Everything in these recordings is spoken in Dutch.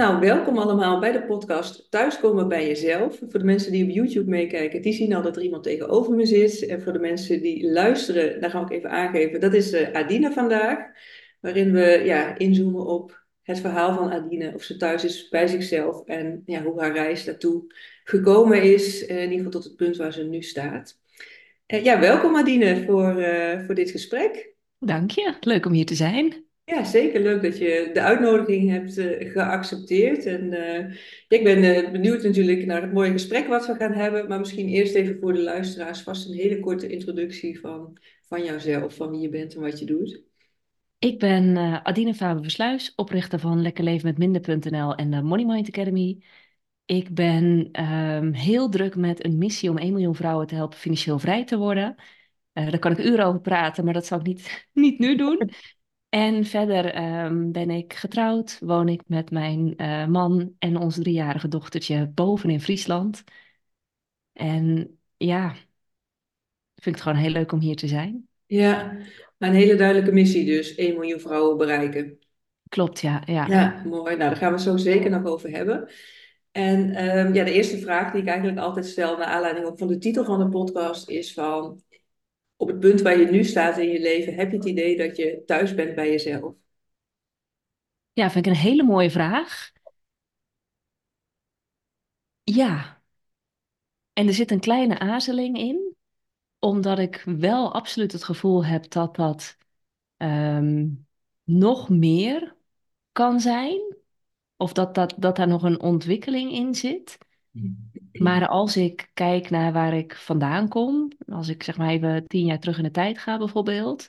Nou, welkom allemaal bij de podcast Thuiskomen bij jezelf. Voor de mensen die op YouTube meekijken, die zien al dat er iemand tegenover me zit. En voor de mensen die luisteren, daar ga ik even aangeven, dat is uh, Adine vandaag. Waarin we ja, inzoomen op het verhaal van Adine, of ze thuis is bij zichzelf en ja, hoe haar reis daartoe gekomen is. Uh, in ieder geval tot het punt waar ze nu staat. Uh, ja, welkom Adine voor, voor dit gesprek. Dank je, leuk om hier te zijn. Ja, zeker leuk dat je de uitnodiging hebt uh, geaccepteerd. En uh, ik ben uh, benieuwd natuurlijk naar het mooie gesprek wat we gaan hebben. Maar misschien eerst even voor de luisteraars vast een hele korte introductie van, van jouzelf, van wie je bent en wat je doet. Ik ben Adine Faber-Versluis, oprichter van lekkerlevenmetminder.nl en de Money Mind Academy. Ik ben um, heel druk met een missie om 1 miljoen vrouwen te helpen financieel vrij te worden. daar kan ik uren over praten, maar dat zal ik niet, niet nu doen. En verder um, ben ik getrouwd, woon ik met mijn uh, man en ons driejarige dochtertje boven in Friesland. En ja, vind ik het gewoon heel leuk om hier te zijn. Ja, een hele duidelijke missie dus, 1 miljoen vrouwen bereiken. Klopt, ja. Ja, ja mooi. Nou, daar gaan we het zo zeker nog over hebben. En um, ja, de eerste vraag die ik eigenlijk altijd stel, naar aanleiding van de titel van de podcast, is van, op het punt waar je nu staat in je leven, heb je het idee dat je thuis bent bij jezelf? Ja, vind ik een hele mooie vraag. Ja. En er zit een kleine aarzeling in, omdat ik wel absoluut het gevoel heb dat dat um, nog meer kan zijn. Of dat, dat, dat daar nog een ontwikkeling in zit. Maar als ik kijk naar waar ik vandaan kom, als ik zeg maar even tien jaar terug in de tijd ga bijvoorbeeld,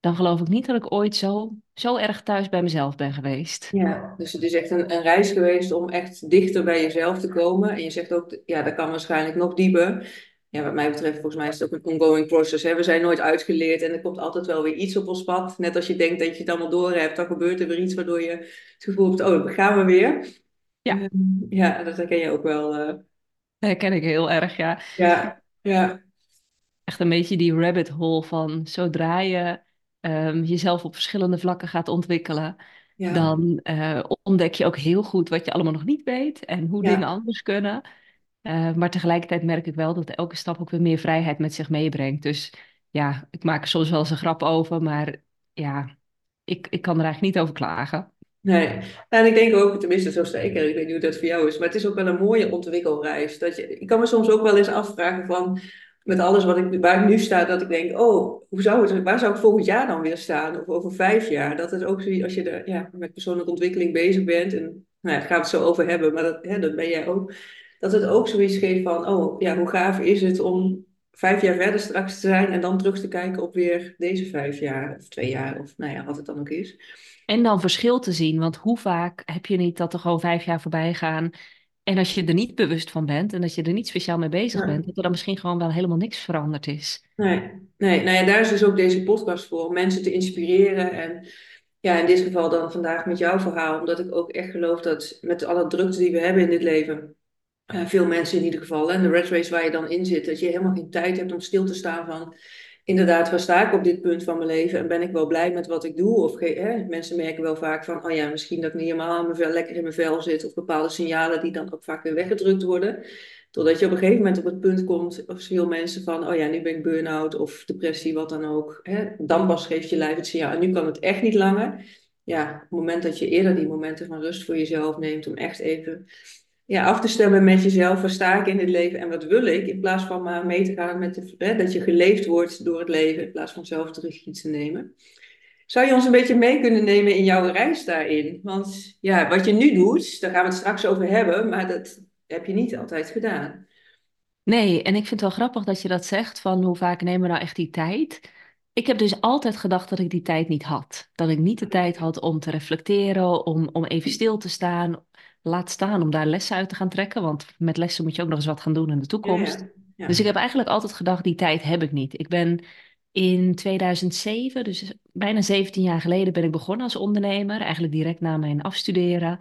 dan geloof ik niet dat ik ooit zo, zo erg thuis bij mezelf ben geweest. Ja, dus het is echt een, een reis geweest om echt dichter bij jezelf te komen. En je zegt ook, ja, dat kan waarschijnlijk nog dieper. Ja, wat mij betreft, volgens mij is het ook een ongoing process. Hè? We zijn nooit uitgeleerd en er komt altijd wel weer iets op ons pad. Net als je denkt dat je het allemaal door hebt, dan gebeurt er weer iets waardoor je het gevoel hebt, oh, gaan we weer. Ja, ehm, ja dat herken je ook wel. Uh... Herken ik heel erg, ja. Ja, ja. Echt een beetje die rabbit hole van zodra je um, jezelf op verschillende vlakken gaat ontwikkelen, ja. dan uh, ontdek je ook heel goed wat je allemaal nog niet weet en hoe ja. dingen anders kunnen. Uh, maar tegelijkertijd merk ik wel dat elke stap ook weer meer vrijheid met zich meebrengt. Dus ja, ik maak er soms wel eens een grap over, maar ja, ik, ik kan er eigenlijk niet over klagen. Nee, en ik denk ook, tenminste zo zeker, ik weet niet hoe dat voor jou is, maar het is ook wel een mooie ontwikkelreis. Dat je, ik kan me soms ook wel eens afvragen van, met alles wat ik, waar ik nu sta, dat ik denk, oh, hoe zou het, waar zou ik volgend jaar dan weer staan? Of over vijf jaar? Dat is ook zo, als je er, ja, met persoonlijke ontwikkeling bezig bent, en nou ja, daar gaan we het zo over hebben, maar dat, hè, dat ben jij ook, dat het ook zoiets geeft van, oh, ja, hoe gaaf is het om vijf jaar verder straks te zijn en dan terug te kijken op weer deze vijf jaar of twee jaar, of nou ja, wat het dan ook is. En dan verschil te zien, want hoe vaak heb je niet dat er gewoon vijf jaar voorbij gaan en als je er niet bewust van bent en dat je er niet speciaal mee bezig ja. bent, dat er dan misschien gewoon wel helemaal niks veranderd is. Nee, nee nou ja, daar is dus ook deze podcast voor, om mensen te inspireren. En ja, in dit geval dan vandaag met jouw verhaal, omdat ik ook echt geloof dat met alle drukte die we hebben in dit leven, uh, veel mensen in ieder geval, en de red race waar je dan in zit, dat je helemaal geen tijd hebt om stil te staan van inderdaad, waar sta ik op dit punt van mijn leven en ben ik wel blij met wat ik doe? Of hè, mensen merken wel vaak van, oh ja, misschien dat ik niet helemaal mijn vel, lekker in mijn vel zit, of bepaalde signalen die dan ook vaak weer weggedrukt worden. Totdat je op een gegeven moment op het punt komt, of veel mensen van, oh ja, nu ben ik burn-out of depressie, wat dan ook. Hè, dan pas geeft je lijf het signaal. En nu kan het echt niet langer. Ja, op het moment dat je eerder die momenten van rust voor jezelf neemt, om echt even ja, af te stemmen met jezelf. Waar sta ik in het leven en wat wil ik? In plaats van maar mee te gaan met de, hè, dat je geleefd wordt door het leven. In plaats van zelf terug iets te nemen. Zou je ons een beetje mee kunnen nemen in jouw reis daarin? Want ja, wat je nu doet, daar gaan we het straks over hebben. Maar dat heb je niet altijd gedaan. Nee, en ik vind het wel grappig dat je dat zegt. Van hoe vaak nemen we nou echt die tijd? Ik heb dus altijd gedacht dat ik die tijd niet had. Dat ik niet de tijd had om te reflecteren, om, om even stil te staan, laat staan om daar lessen uit te gaan trekken. Want met lessen moet je ook nog eens wat gaan doen in de toekomst. Ja, ja. Dus ik heb eigenlijk altijd gedacht, die tijd heb ik niet. Ik ben in 2007, dus bijna 17 jaar geleden, ben ik begonnen als ondernemer. Eigenlijk direct na mijn afstuderen.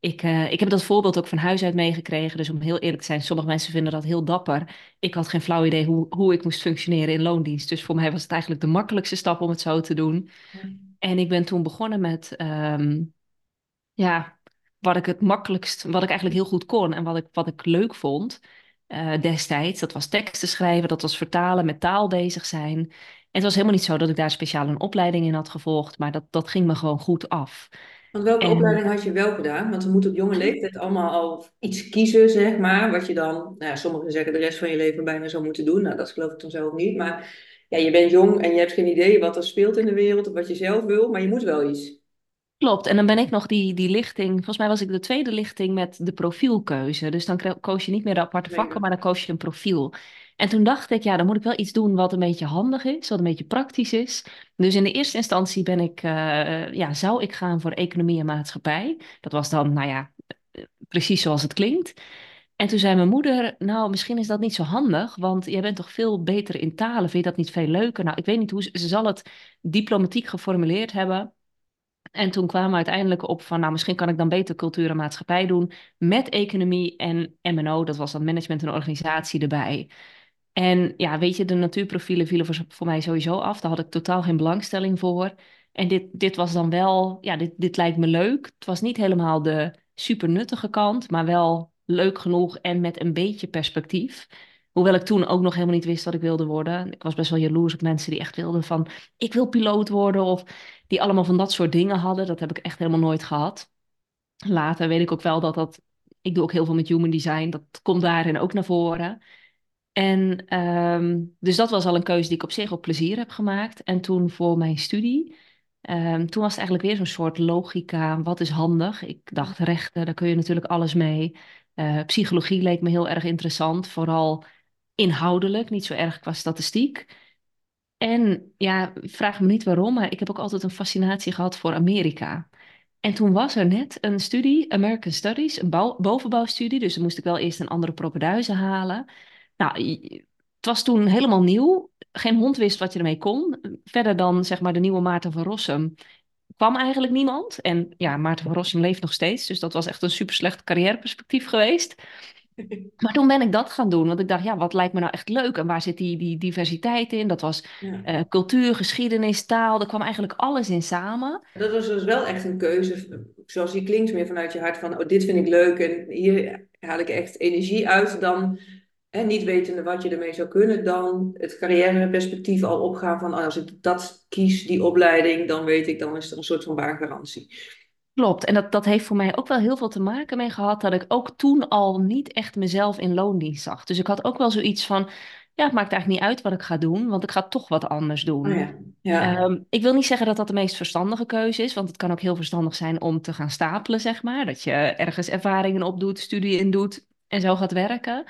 Ik, uh, ik heb dat voorbeeld ook van huis uit meegekregen. Dus om heel eerlijk te zijn, sommige mensen vinden dat heel dapper. Ik had geen flauw idee hoe, hoe ik moest functioneren in loondienst. Dus voor mij was het eigenlijk de makkelijkste stap om het zo te doen. En ik ben toen begonnen met um, ja, wat ik het makkelijkst, wat ik eigenlijk heel goed kon en wat ik, wat ik leuk vond eh, destijds. Dat was teksten schrijven, dat was vertalen, met taal bezig zijn. En het was helemaal niet zo dat ik daar speciaal een opleiding in had gevolgd, maar dat, dat ging me gewoon goed af. Want welke En opleiding had je wel gedaan? Want we moeten op jonge leeftijd allemaal al iets kiezen, zeg maar, wat je dan, nou ja, sommigen zeggen de rest van je leven bijna zou moeten doen. Nou, dat geloof ik dan zelf niet. Maar ja, je bent jong en je hebt geen idee wat er speelt in de wereld of wat je zelf wil, maar je moet wel iets. Klopt, en dan ben ik nog die, die lichting. Volgens mij was ik de tweede lichting met de profielkeuze. Dus dan koos je niet meer de aparte vakken, maar dan koos je een profiel. En toen dacht ik, ja, dan moet ik wel iets doen wat een beetje handig is, wat een beetje praktisch is. Dus in de eerste instantie ben ik, eh, ja, zou ik gaan voor economie en maatschappij. Dat was dan, nou ja, eh, precies zoals het klinkt. En toen zei mijn moeder, nou, misschien is dat niet zo handig, want jij bent toch veel beter in talen. Vind je dat niet veel leuker? Nou, ik weet niet hoe ze, ze zal het diplomatiek geformuleerd hebben. En toen kwamen we uiteindelijk op van, nou, misschien kan ik dan beter cultuur en maatschappij doen met economie en M&O, dat was dan management en organisatie erbij. En ja, weet je, de natuurprofielen vielen voor, voor mij sowieso af. Daar had ik totaal geen belangstelling voor. En dit, dit was dan wel, ja, dit, dit lijkt me leuk. Het was niet helemaal de super nuttige kant, maar wel leuk genoeg en met een beetje perspectief. Hoewel ik toen ook nog helemaal niet wist wat ik wilde worden. Ik was best wel jaloers op mensen die echt wilden van, ik wil piloot worden of die allemaal van dat soort dingen hadden. Dat heb ik echt helemaal nooit gehad. Later weet ik ook wel dat dat, ik doe ook heel veel met human design, dat komt daarin ook naar voren. En ehm, dus dat was al een keuze die ik op zich op plezier heb gemaakt. En toen voor mijn studie, ehm, toen was het eigenlijk weer zo'n soort logica. Wat is handig? Ik dacht rechten, daar kun je natuurlijk alles mee. Eh, psychologie leek me heel erg interessant, vooral inhoudelijk, niet zo erg qua statistiek. En ja, vraag me niet waarom, maar ik heb ook altijd een fascinatie gehad voor Amerika. En toen was er net een studie, American Studies, een bouw- bovenbouwstudie. Dus dan moest ik wel eerst een andere propeduize halen. Nou, het was toen helemaal nieuw. Geen hond wist wat je ermee kon. Verder dan zeg maar de nieuwe Maarten van Rossum kwam eigenlijk niemand. En ja, Maarten van Rossum leeft nog steeds. Dus dat was echt een super slecht carrièreperspectief geweest. Maar toen ben ik dat gaan doen, want ik dacht, ja, wat lijkt me nou echt leuk en waar zit die, die diversiteit in? Dat was Ja. eh, cultuur, geschiedenis, taal, er kwam eigenlijk alles in samen. Dat was dus wel echt een keuze, zoals die klinkt, meer vanuit je hart van, oh, dit vind ik leuk en hier haal ik echt energie uit, dan hè, niet wetende wat je ermee zou kunnen, dan het carrièreperspectief al opgaan van, oh, als ik dat kies, die opleiding, dan weet ik, dan is er een soort van baangarantie. Klopt, en dat, dat heeft voor mij ook wel heel veel te maken mee gehad dat ik ook toen al niet echt mezelf in loondienst zag. Dus ik had ook wel zoiets van, ja, het maakt eigenlijk niet uit wat ik ga doen, want ik ga toch wat anders Oh doen. ja, ja, Ehm, ik wil niet zeggen dat dat de meest verstandige keuze is, want het kan ook heel verstandig zijn om te gaan stapelen, zeg maar. Dat je ergens ervaringen opdoet, studie in doet en zo gaat werken.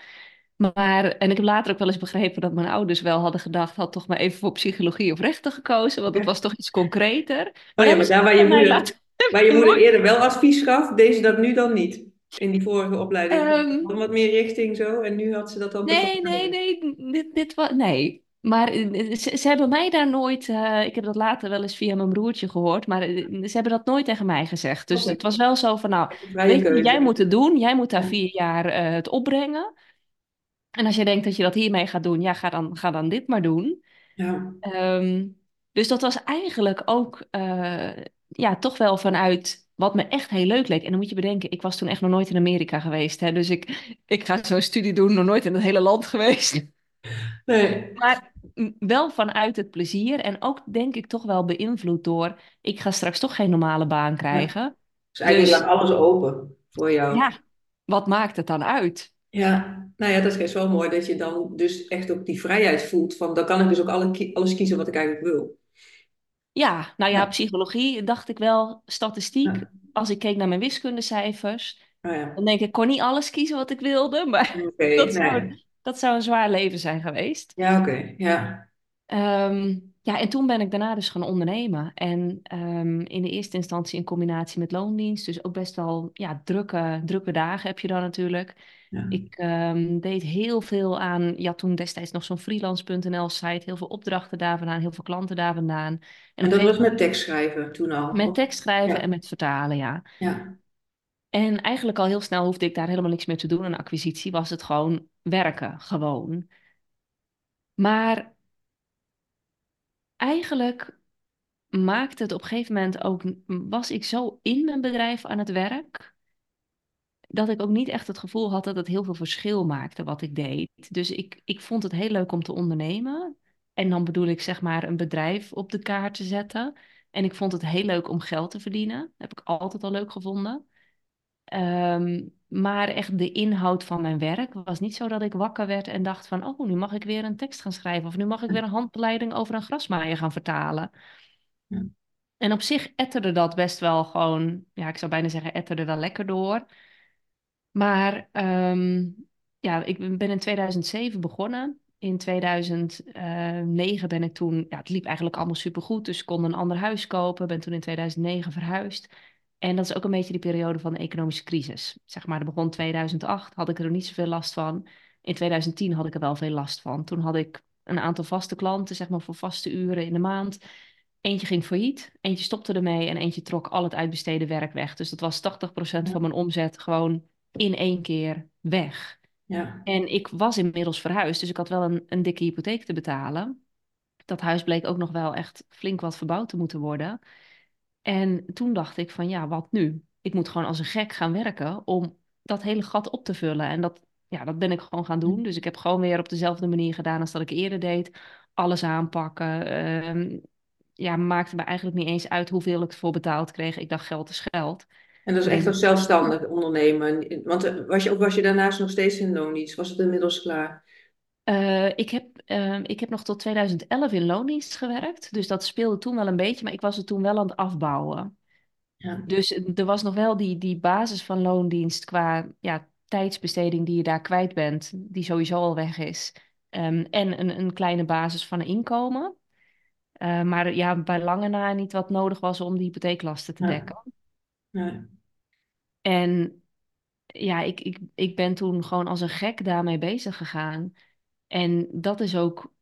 Maar, en ik heb later ook wel eens begrepen dat mijn ouders wel hadden gedacht, had toch maar even voor psychologie of rechten gekozen, want dat was toch iets concreter. Oh Maar ja, maar ze daar waar je moeder, laten, ik je moeder eerder wel advies gaf, deed ze dat nu dan niet. In die vorige opleiding. Ehm, Dan wat meer richting zo, en nu had ze dat dan wat nee, nee, nee, dit, dit was, nee. Maar eh, ze, ze hebben mij daar nooit, eh, ik heb dat later wel eens via mijn broertje gehoord, maar eh, ze hebben dat nooit tegen mij gezegd. Dus het was wel zo van, nou, weet je, jij moet het doen, jij moet daar vier jaar het opbrengen. En als je denkt dat je dat hiermee gaat doen, ja, ga dan, ga dan dit maar doen. ja, Ehm, dus dat was eigenlijk ook, ja, toch wel vanuit wat me echt heel leuk leek. En dan moet je bedenken, ik was toen echt nog nooit in Amerika geweest, hè, dus ik, ik ga zo'n studie doen, nog nooit in het hele land geweest. nee. Maar wel vanuit het plezier en ook denk ik toch wel beïnvloed door, ik ga straks toch geen normale baan Ja. krijgen. Dus eigenlijk Dus alles open voor jou. ja, wat maakt het dan uit? Ja, nou ja, dat is best wel mooi dat je dan dus echt ook die vrijheid voelt van dan kan ik dus ook alle, alles kiezen wat ik eigenlijk wil. Ja, nou ja, Ja, psychologie dacht ik wel, statistiek. ja, Als ik keek naar mijn wiskundecijfers, oh ja. dan denk ik, ik kon niet alles kiezen wat ik wilde, maar dat nee. zou, dat zou een zwaar leven zijn geweest. Ja, oké, ja. Ehm, ja, en toen ben ik daarna dus gaan ondernemen. En ehm, in de eerste instantie in combinatie met loondienst. Dus ook best wel ja, drukke, drukke dagen heb je dan natuurlijk. Ja. Ik ehm, deed heel veel aan, ja, toen destijds nog zo'n freelance.nl site, heel veel opdrachten daar vandaan, heel veel klanten daar vandaan. En dat was met tekst schrijven toen al. met tekst schrijven en met vertalen, ja. ja, En eigenlijk al heel snel hoefde ik daar helemaal niks meer te doen. Een acquisitie was het gewoon werken, gewoon. Maar eigenlijk maakte het op een gegeven moment ook, was ik zo in mijn bedrijf aan het werk, dat ik ook niet echt het gevoel had dat het heel veel verschil maakte wat ik deed. Dus ik, ik vond het heel leuk om te ondernemen. En dan bedoel ik zeg maar een bedrijf op de kaart te zetten. En ik vond het heel leuk om geld te verdienen. heb ik altijd al leuk gevonden. Ehm, maar echt de inhoud van mijn werk was niet zo dat ik wakker werd en dacht van, oh, nu mag ik weer een tekst gaan schrijven of nu mag ik weer een handleiding over een grasmaaier gaan vertalen. Ja. En op zich etterde dat best wel gewoon, ja, ik zou bijna zeggen, etterde dat lekker door. Maar ehm, ja, ik ben in 2007 begonnen. In 2009 ben ik toen, ja, het liep eigenlijk allemaal supergoed, dus ik kon een ander huis kopen. Ben toen in 2009 verhuisd. En dat is ook een beetje die periode van de economische crisis. Zeg maar, er begon 2008, had ik er niet zoveel last van. In 2010 had ik er wel veel last van. Toen had ik een aantal vaste klanten, zeg maar voor vaste uren in de maand. Eentje ging failliet, eentje stopte ermee en eentje trok al het uitbesteden werk weg. Dus dat was 80% van mijn omzet gewoon in één keer weg. Ja. En ik was inmiddels verhuisd, dus ik had wel een, een dikke hypotheek te betalen. Dat huis bleek ook nog wel echt flink wat verbouwd te moeten worden. En toen dacht ik van ja, wat nu? Ik moet gewoon als een gek gaan werken om dat hele gat op te vullen. En dat, ja, dat ben ik gewoon gaan doen. Dus ik heb gewoon weer op dezelfde manier gedaan als dat ik eerder deed. Alles aanpakken. Ehm, ja, maakte me eigenlijk niet eens uit hoeveel ik ervoor betaald kreeg. Ik dacht geld is geld. En dat is echt een zelfstandig ondernemen. Want eh, was je, of was je daarnaast nog steeds in loondienst? Was het inmiddels klaar? eh, ik heb, ehm, ik heb nog tot 2011 in loondienst gewerkt. Dus dat speelde toen wel een beetje, maar ik was het toen wel aan het afbouwen. Ja. Dus er was nog wel die, die basis van loondienst qua ja, tijdsbesteding die je daar kwijt bent, die sowieso al weg is. Ehm, en een, een kleine basis van inkomen. Eh, maar ja, bij lange na niet wat nodig was om die hypotheeklasten te Ja. dekken. Ja. En ja, ik, ik, ik ben toen gewoon als een gek daarmee bezig gegaan. En dat is ook,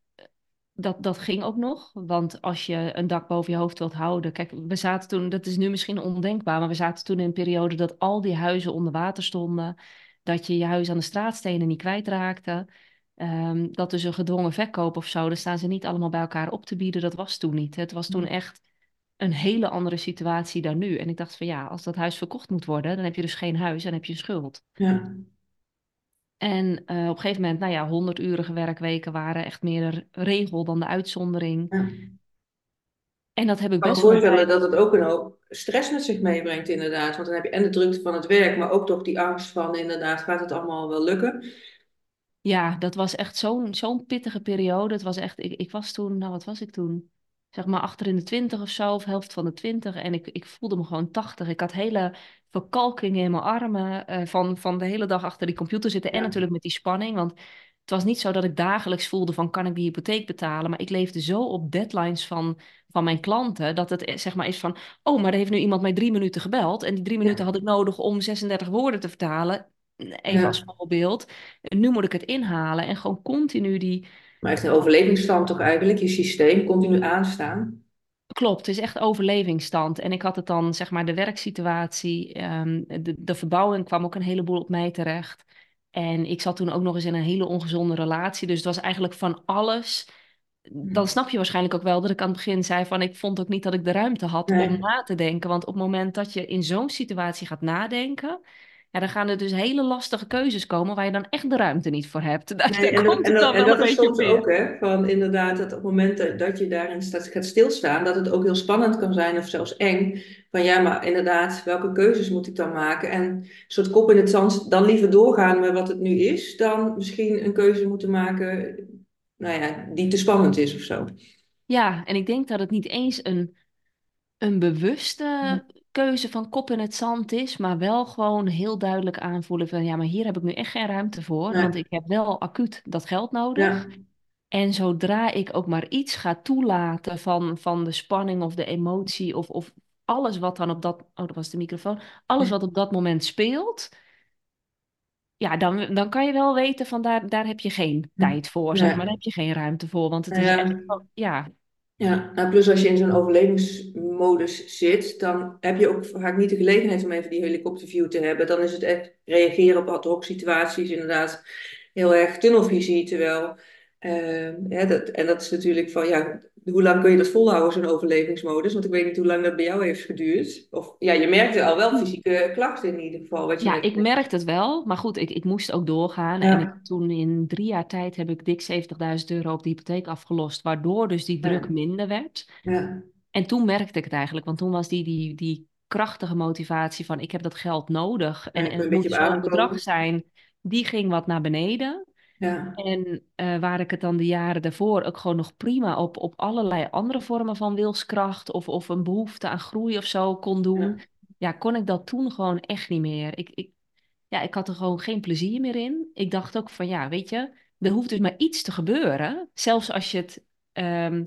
dat, dat ging ook nog. Want als je een dak boven je hoofd wilt houden. Kijk, we zaten toen, dat is nu misschien ondenkbaar, maar we zaten toen in een periode dat al die huizen onder water stonden. Dat je je huis aan de straatstenen niet kwijtraakte. Ehm, dat dus een gedwongen verkoop of zo, dan staan ze niet allemaal bij elkaar op te bieden. Dat was toen niet. Het was toen echt een hele andere situatie dan nu. En ik dacht van ja, als dat huis verkocht moet worden, dan heb je dus geen huis en heb je een schuld. Ja. En eh, op een gegeven moment, nou ja, 100-urige werkweken waren echt meer de regel dan de uitzondering. Ja. En dat heb ik Ik kan best wel een voorstellen tijd. dat het ook een hoop stress met zich meebrengt, inderdaad. Want dan heb je en de drukte van het werk, maar ook toch die angst van, inderdaad, gaat het allemaal wel lukken? Ja, dat was echt zo'n zo'n pittige periode. Het was echt, ik, ik was toen, nou wat was ik toen? Zeg maar achter in de twintig of zo, of helft van de twintig. En ik, ik voelde me gewoon tachtig. Ik had hele verkalkingen in mijn armen eh, van, van de hele dag achter die computer zitten. En Ja. natuurlijk met die spanning. Want het was niet zo dat ik dagelijks voelde van kan ik die hypotheek betalen. Maar ik leefde zo op deadlines van, van mijn klanten. Dat het eh, zeg maar is van, oh maar er heeft nu iemand mij drie minuten gebeld. En die drie minuten Ja. had ik nodig om 36 woorden te vertalen. Even als voorbeeld. En nu moet ik het inhalen en gewoon continu die. Maar echt een overlevingsstand toch eigenlijk, je systeem continu aanstaan. Klopt, het is echt overlevingsstand. En ik had het dan, zeg maar, de werksituatie, ehm, de, de verbouwing kwam ook een heleboel op mij terecht. En ik zat toen ook nog eens in een hele ongezonde relatie. Dus het was eigenlijk van alles. Dan snap je waarschijnlijk ook wel dat ik aan het begin zei van ik vond ook niet dat ik de ruimte had om na te denken. Want op het moment dat je in zo'n situatie gaat nadenken, ja, dan gaan er dus hele lastige keuzes komen waar je dan echt de ruimte niet voor hebt. Daar, Nee, daar en dat, komt en het dat, dan en wel een dat is soms ook, neer. hè, van inderdaad, dat op het moment dat, dat je daarin staat, gaat stilstaan, dat het ook heel spannend kan zijn of zelfs eng. Van ja, maar inderdaad, welke keuzes moet ik dan maken? En een soort kop in het zand, dan liever doorgaan met wat het nu is, dan misschien een keuze moeten maken, nou ja, die te spannend is of zo. Ja, en ik denk dat het niet eens een, een bewuste keuze van kop in het zand is, maar wel gewoon heel duidelijk aanvoelen van ja, maar hier heb ik nu echt geen ruimte voor, want ik heb wel acuut dat geld nodig. Ja, En zodra ik ook maar iets ga toelaten van, van de spanning of de emotie of, of alles wat dan op dat, oh, dat was de microfoon, alles wat op dat moment speelt, ja, dan, dan kan je wel weten van daar, daar heb je geen tijd voor, zeg maar, daar heb je geen ruimte voor, want het is echt, ja, Ja, nou plus als je in zo'n overlevingsmodus zit, dan heb je ook vaak niet de gelegenheid om even die helikopterview te hebben. Dan is het echt reageren op ad hoc situaties, inderdaad heel erg tunnelvisie. Terwijl, eh, hè, dat, en dat is natuurlijk van, ja, hoe lang kun je dat volhouden, zo'n overlevingsmodus? Want ik weet niet hoe lang dat bij jou heeft geduurd. Of ja, je merkte al wel fysieke klachten in ieder geval, wat je Ja, ik merkte het wel, maar goed, ik, ik moest ook doorgaan. En ik, toen in drie jaar tijd heb ik dik 70.000 euro op de hypotheek afgelost, waardoor dus die druk ja, minder werd. ja. En toen merkte ik het eigenlijk, want toen was die, die, die krachtige motivatie van ik heb dat geld nodig en, en het moet zo'n bedrag zijn, die ging wat naar beneden. Ja, En eh, waar ik het dan de jaren daarvoor ook gewoon nog prima op, op allerlei andere vormen van wilskracht of, of een behoefte aan groei of zo kon doen, ja, ja, kon ik dat toen gewoon echt niet meer. Ik, ik, ja, ik had er gewoon geen plezier meer in. Ik dacht ook van ja, weet je, er hoeft dus maar iets te gebeuren, zelfs als je het. ehm,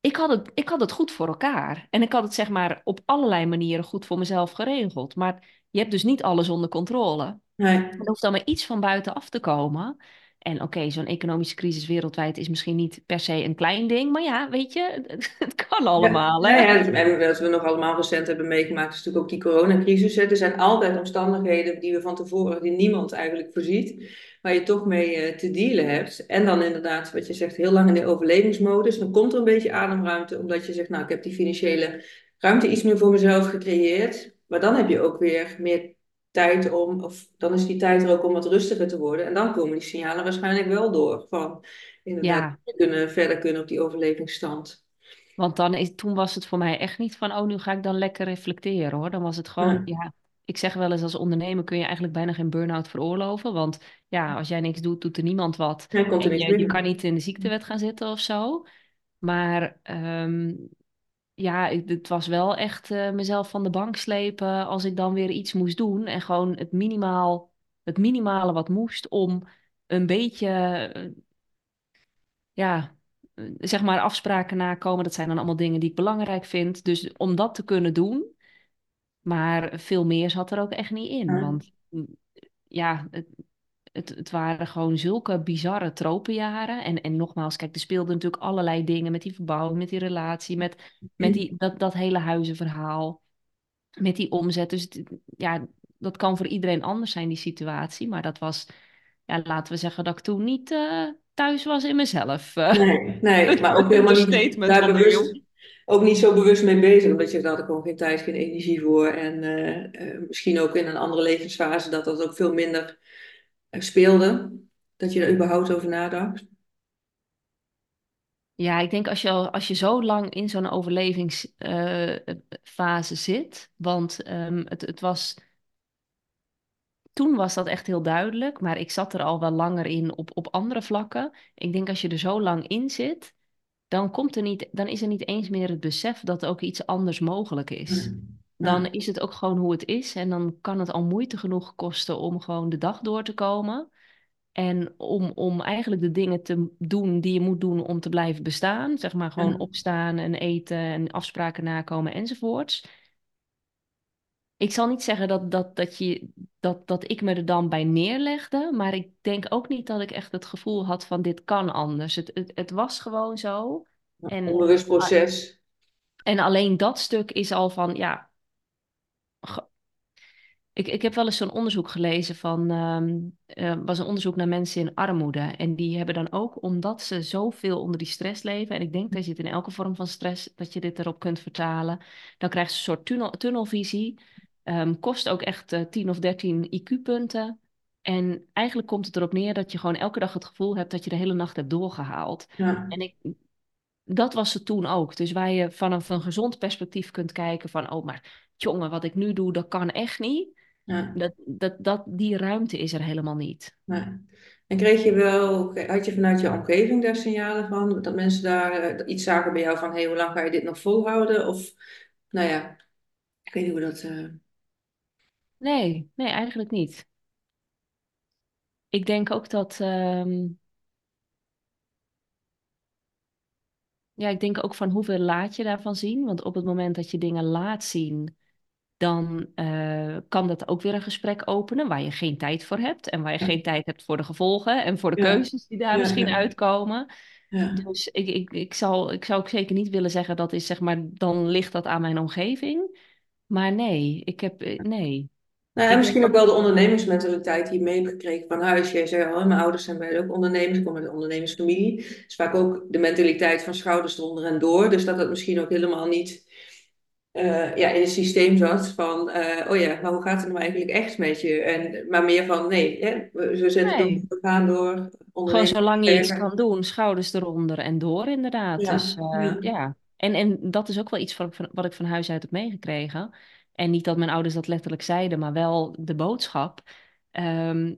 ik had het, ik had het goed voor elkaar. En ik had het zeg maar op allerlei manieren goed voor mezelf geregeld. Maar je hebt dus niet alles onder controle. Er nee. hoeft dan maar iets van buitenaf te komen. En oké, zo'n economische crisis wereldwijd is misschien niet per se een klein ding. Maar ja, weet je, het, kan allemaal, ja, hè? ja, en wat we nog allemaal recent hebben meegemaakt, is natuurlijk ook die coronacrisis. hè. Er zijn altijd omstandigheden die we van tevoren, die niemand eigenlijk voorziet, waar je toch mee eh, te dealen hebt. En dan inderdaad, wat je zegt, heel lang in de overlevingsmodus. Dan komt er een beetje ademruimte, omdat je zegt, nou, ik heb die financiële ruimte iets meer voor mezelf gecreëerd. Maar dan heb je ook weer meer tijd om, of dan is die tijd er ook om wat rustiger te worden. En dan komen die signalen waarschijnlijk wel door, van inderdaad, Ja, we kunnen verder kunnen op die overlevingsstand. Want dan is, toen was het voor mij echt niet van, oh, nu ga ik dan lekker reflecteren hoor. Dan was het gewoon, Ja. ja, ik zeg wel eens als ondernemer kun je eigenlijk bijna geen burn-out veroorloven. Want ja, als jij niks doet, doet er niemand wat. Komt er En je, je kan niet in de ziektewet gaan zitten of zo. Maar ehm, ja, ik- het was wel echt eh, mezelf van de bank slepen als ik dan weer iets moest doen. En gewoon het minimaal, het minimale wat moest om een beetje eh, ja, eh, zeg maar afspraken nakomen. Dat zijn dan allemaal dingen die ik belangrijk vind. Dus om dat te kunnen doen, maar veel meer zat er ook echt niet in. Ja. Want mm, ja, het, het, het waren gewoon zulke bizarre tropenjaren. En, en nogmaals, kijk, er speelden natuurlijk allerlei dingen met die verbouwing, met die relatie, met, met die, dat, dat hele huizenverhaal, met die omzet. Dus het- ja, dat kan voor iedereen anders zijn, die situatie. Maar dat was, ja, laten we zeggen dat ik toen niet eh, thuis was in mezelf. Nee, nee, maar ook helemaal niet daar bewust, ook niet zo bewust mee bezig, omdat je daar had ik gewoon geen tijd, geen energie voor. En eh, eh, misschien ook in een andere levensfase dat dat ook veel minder speelde, dat je er überhaupt over nadacht. Ja, ik denk als je, al- als je zo lang in zo'n overlevingsfase zit, want ehm, het, het was, toen was dat echt heel duidelijk, maar ik zat er al wel langer in op, op andere vlakken. Ik denk als je er zo lang in zit, dan komt er niet, dan is er niet eens meer het besef dat er ook iets anders mogelijk is. Dan is het ook gewoon hoe het is en dan kan het al moeite genoeg kosten om gewoon de dag door te komen. En om, om eigenlijk de dingen te doen die je moet doen om te blijven bestaan, zeg maar gewoon ja, opstaan en eten en afspraken nakomen enzovoorts. Ik zal niet zeggen dat, dat, dat, je, dat, dat ik me er dan bij neerlegde, maar ik denk ook niet dat ik echt het gevoel had van dit kan anders. Het, het, het was gewoon zo. ja, En, onbewust proces. en alleen dat stuk is al van, ja, Ik, ik heb wel eens zo'n onderzoek gelezen van, ehm eh, was een onderzoek naar mensen in armoede. En die hebben dan ook, omdat ze zoveel onder die stress leven, en ik denk dat je het in elke vorm van stress, dat je dit erop kunt vertalen, dan krijg je een soort tunnel, tunnelvisie. Ehm, kost ook echt eh, 10 of 13 IQ-punten. En eigenlijk komt het erop neer dat je gewoon elke dag het gevoel hebt dat je de hele nacht hebt doorgehaald. Ja, En ik, dat was het toen ook. Dus waar je vanaf een gezond perspectief kunt kijken van, oh, maar jongen, wat ik nu doe, dat kan echt niet. ja, Dat, dat, dat, die ruimte is er helemaal niet. ja. En kreeg je wel, had je vanuit je omgeving daar signalen van, dat mensen daar eh, iets zagen bij jou van, hé, hey, hoe lang ga je dit nog volhouden? Of, nou ja, ik weet niet hoe dat... eh, Nee, nee, eigenlijk niet. Ik denk ook dat, ehm, ja, ik denk ook van hoeveel laat je daarvan zien. Want op het moment dat je dingen laat zien, dan eh, kan dat ook weer een gesprek openen waar je geen tijd voor hebt. En waar je ja, geen tijd hebt voor de gevolgen en voor de ja, keuzes die daar ja, misschien uitkomen. ja. Dus ik, ik, ik, zal, ik zou ook zeker niet willen zeggen dat is, zeg maar, dan ligt dat aan mijn omgeving. Maar nee, ik heb, eh, nee. Nou misschien ook dat, wel de ondernemersmentaliteit die je mee hebt gekregen van huis. Jij zei al, hè, mijn ouders zijn beide ook ondernemers, ik kom uit een ondernemersfamilie. Dus vaak ook de mentaliteit van schouders eronder en door. Dus dat het misschien ook helemaal niet eh, ja, in het systeem zat van, eh, oh ja, maar hoe gaat het nou eigenlijk echt met je? En, maar meer van, nee, hè, we, we zetten nee, we gaan door, gewoon zolang je iets kan doen, schouders eronder en door inderdaad. Dus Ja, eh, ja, ja, en, en dat is ook wel iets wat ik, van, wat ik van huis uit heb meegekregen. En niet dat mijn ouders dat letterlijk zeiden, maar wel de boodschap. Ehm,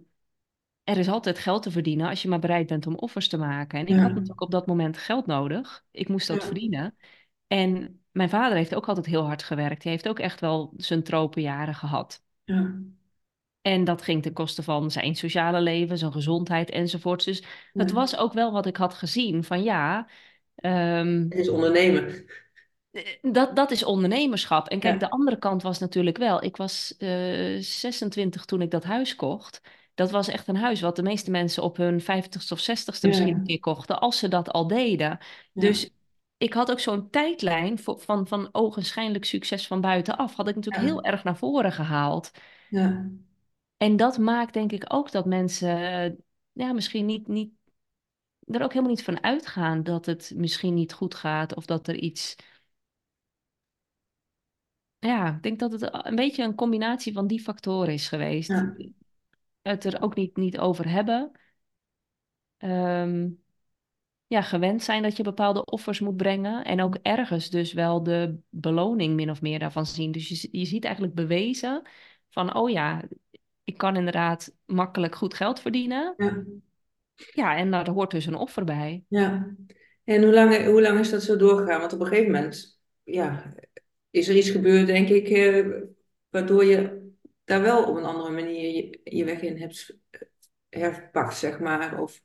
er is altijd geld te verdienen als je maar bereid bent om offers te maken. En ik had ja, natuurlijk op dat moment geld nodig. Ik moest dat verdienen. En mijn vader heeft ook altijd heel hard gewerkt. Hij heeft ook echt wel zijn tropenjaren gehad. ja, En dat ging ten koste van zijn sociale leven, zijn gezondheid enzovoorts. Dus ja. was ook wel wat ik had gezien van ja, ehm, Het is ondernemen. dat, dat is ondernemerschap. En kijk, Ja, de andere kant was natuurlijk wel, ik was eh 26 toen ik dat huis kocht. Dat was echt een huis wat de meeste mensen op hun 50ste of 60ste misschien een keer kochten, als ze dat al deden. Dus ik had ook zo'n tijdlijn van, van ogenschijnlijk succes van buitenaf, had ik natuurlijk ja, heel erg naar voren gehaald. ja, En dat maakt denk ik ook dat mensen eh, ja, misschien niet, niet, er ook helemaal niet van uitgaan dat het misschien niet goed gaat of dat er iets. Ja, ik denk dat het een beetje een combinatie van die factoren is geweest. ja, Het er ook niet, niet over hebben. Ehm, ja, gewend zijn dat je bepaalde offers moet brengen. En ook ergens dus wel de beloning min of meer daarvan zien. Dus je, je ziet eigenlijk bewezen van, oh ja, ik kan inderdaad makkelijk goed geld verdienen. ja. Ja, en daar hoort dus een offer bij. ja. En hoe lang, hoe lang is dat zo doorgegaan? Want op een gegeven moment, ja, is er iets gebeurd, denk ik, eh, waardoor je daar wel op een andere manier je, je weg in hebt herpakt, zeg maar. Of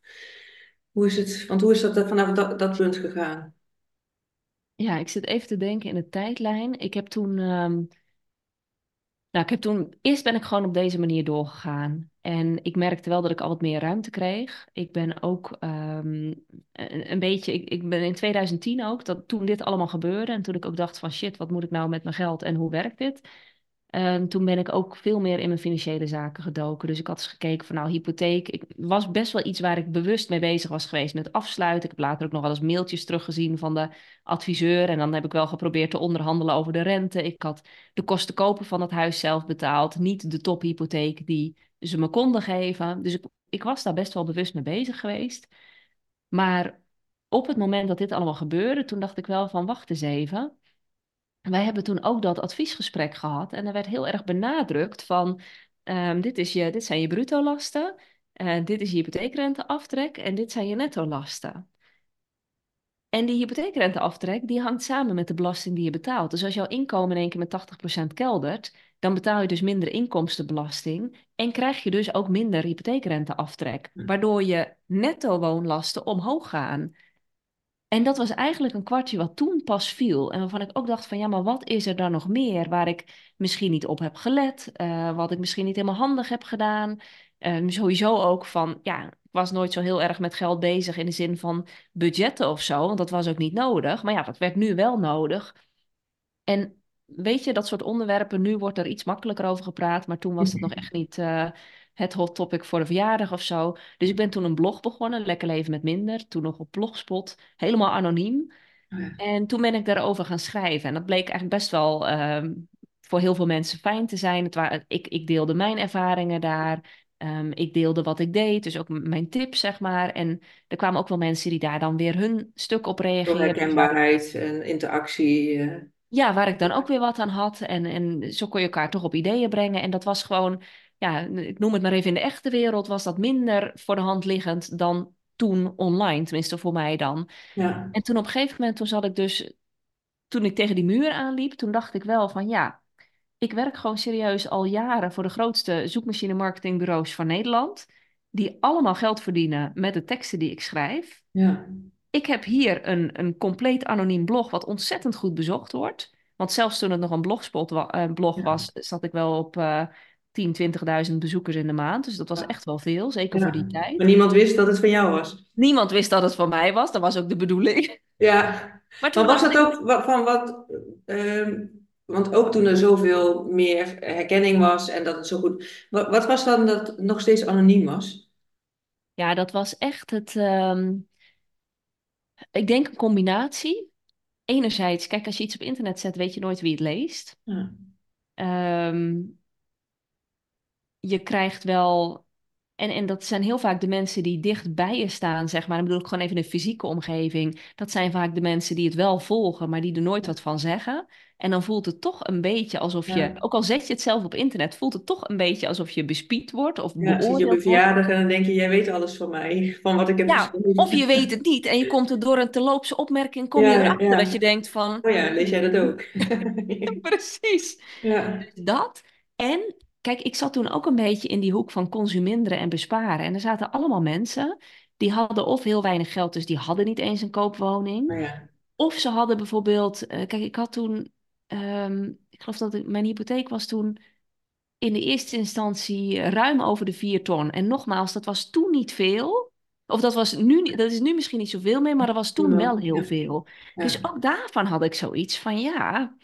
hoe is het, want hoe is dat vanaf dat, dat punt gegaan? Ja, ik zit even te denken in de tijdlijn. Ik heb toen, ehm, nou, ik heb toen, eerst ben ik gewoon op deze manier doorgegaan. En ik merkte wel dat ik al wat meer ruimte kreeg. Ik ben ook ehm, een, een beetje, ik, ik ben in 2010 ook, dat toen dit allemaal gebeurde. En toen ik ook dacht van shit, wat moet ik nou met mijn geld en hoe werkt dit? Ehm, toen ben ik ook veel meer in mijn financiële zaken gedoken. Dus ik had eens gekeken van nou, hypotheek. Ik was best wel iets waar ik bewust mee bezig was geweest met afsluiten. Ik heb later ook nog wel eens mailtjes teruggezien van de adviseur. En dan heb ik wel geprobeerd te onderhandelen over de rente. Ik had de kosten kopen van het huis zelf betaald. Niet de tophypotheek die ze me konden geven. Dus ik, ik was daar best wel bewust mee bezig geweest. Maar op het moment dat dit allemaal gebeurde, toen dacht ik wel van wacht eens even. Wij hebben toen ook dat adviesgesprek gehad en er werd heel erg benadrukt van ehm, dit, is je, dit zijn je bruto lasten, eh, dit is je hypotheekrenteaftrek en dit zijn je netto lasten. En die hypotheekrenteaftrek die hangt samen met de belasting die je betaalt. Dus als jouw inkomen in één keer met 80% keldert, dan betaal je dus minder inkomstenbelasting en krijg je dus ook minder hypotheekrenteaftrek, waardoor je netto woonlasten omhoog gaan. En dat was eigenlijk een kwartje wat toen pas viel. En waarvan ik ook dacht van ja, maar wat is er dan nog meer waar ik misschien niet op heb gelet, eh, wat ik misschien niet helemaal handig heb gedaan. Eh, sowieso ook van ja, ik was nooit zo heel erg met geld bezig in de zin van budgetten of zo, want dat was ook niet nodig. Maar ja, dat werd nu wel nodig. En weet je, dat soort onderwerpen, nu wordt er iets makkelijker over gepraat, maar toen was dat nog echt niet eh, het hot topic voor de verjaardag of zo. Dus ik ben toen een blog begonnen, Lekker Leven met Minder, toen nog op Blogspot, helemaal anoniem. Oh ja. En toen ben ik daarover gaan schrijven. En dat bleek eigenlijk best wel ehm, voor heel veel mensen fijn te zijn. Het waren, ik, ik deelde mijn ervaringen daar. Ehm, ik deelde wat ik deed, dus ook mijn tips, zeg maar. En er kwamen ook wel mensen die daar dan weer hun stuk op reageerden. Herkenbaarheid en interactie. eh, ja, waar ik dan ook weer wat aan had. En, en zo kon je elkaar toch op ideeën brengen. En dat was gewoon, ja, ik noem het maar even in de echte wereld, was dat minder voor de hand liggend dan toen online. Tenminste, voor mij dan. ja, En toen op een gegeven moment, toen zat ik dus, toen ik tegen die muur aanliep, toen dacht ik wel van ja, ik werk gewoon serieus al jaren voor de grootste zoekmachine marketingbureaus van Nederland. Die allemaal geld verdienen met de teksten die ik schrijf. ja, Ik heb hier een, een compleet anoniem blog wat ontzettend goed bezocht wordt. Want zelfs toen het nog een blogspot wa- eh, blog ja, was, zat ik wel op eh 10, 20.000 bezoekers in de maand. Dus dat was echt wel veel, zeker voor die Maar tijd. niemand wist dat het van jou was. Niemand wist dat het van mij was, dat was ook de bedoeling. Ja, Maar maar was dat ik, ook van wat, ehm, Want ook toen er zoveel meer herkenning was en dat het zo goed. Wat, wat was dan dat het nog steeds anoniem was? Ja, dat was echt het, ehm, ik denk een combinatie. Enerzijds, kijk, als je iets op internet zet, weet je nooit wie het leest. Ja, Ehm, je krijgt wel. En, en dat zijn heel vaak de mensen die dicht bij je staan, zeg maar. Dan bedoel ik gewoon even de fysieke omgeving. Dat zijn vaak de mensen die het wel volgen, maar die er nooit wat van zeggen. En dan voelt het toch een beetje alsof je, ja. ook al zet je het zelf op internet, voelt het toch een beetje alsof je bespied wordt of Ja, zit je op een verjaardag en dan denk je, jij weet alles van mij, van wat ik heb Ja, of je weet het niet en je komt er door een terloopse opmerking, kom je erachter dat je denkt van, Oh ja, lees jij dat ook? precies. Ja, Dus dat. En kijk, ik zat toen ook een beetje in die hoek van consuminderen en besparen. En er zaten allemaal mensen die hadden of heel weinig geld, dus die hadden niet eens een koopwoning. ja, Of ze hadden bijvoorbeeld, eh, kijk, ik had toen, ehm, ik geloof dat ik, mijn hypotheek was toen in de eerste instantie ruim over de vier ton. En nogmaals, dat was toen niet veel. Of dat was nu, dat is nu misschien niet zoveel meer, maar dat was toen wel heel Ja, veel. Dus ook daarvan had ik zoiets van ja.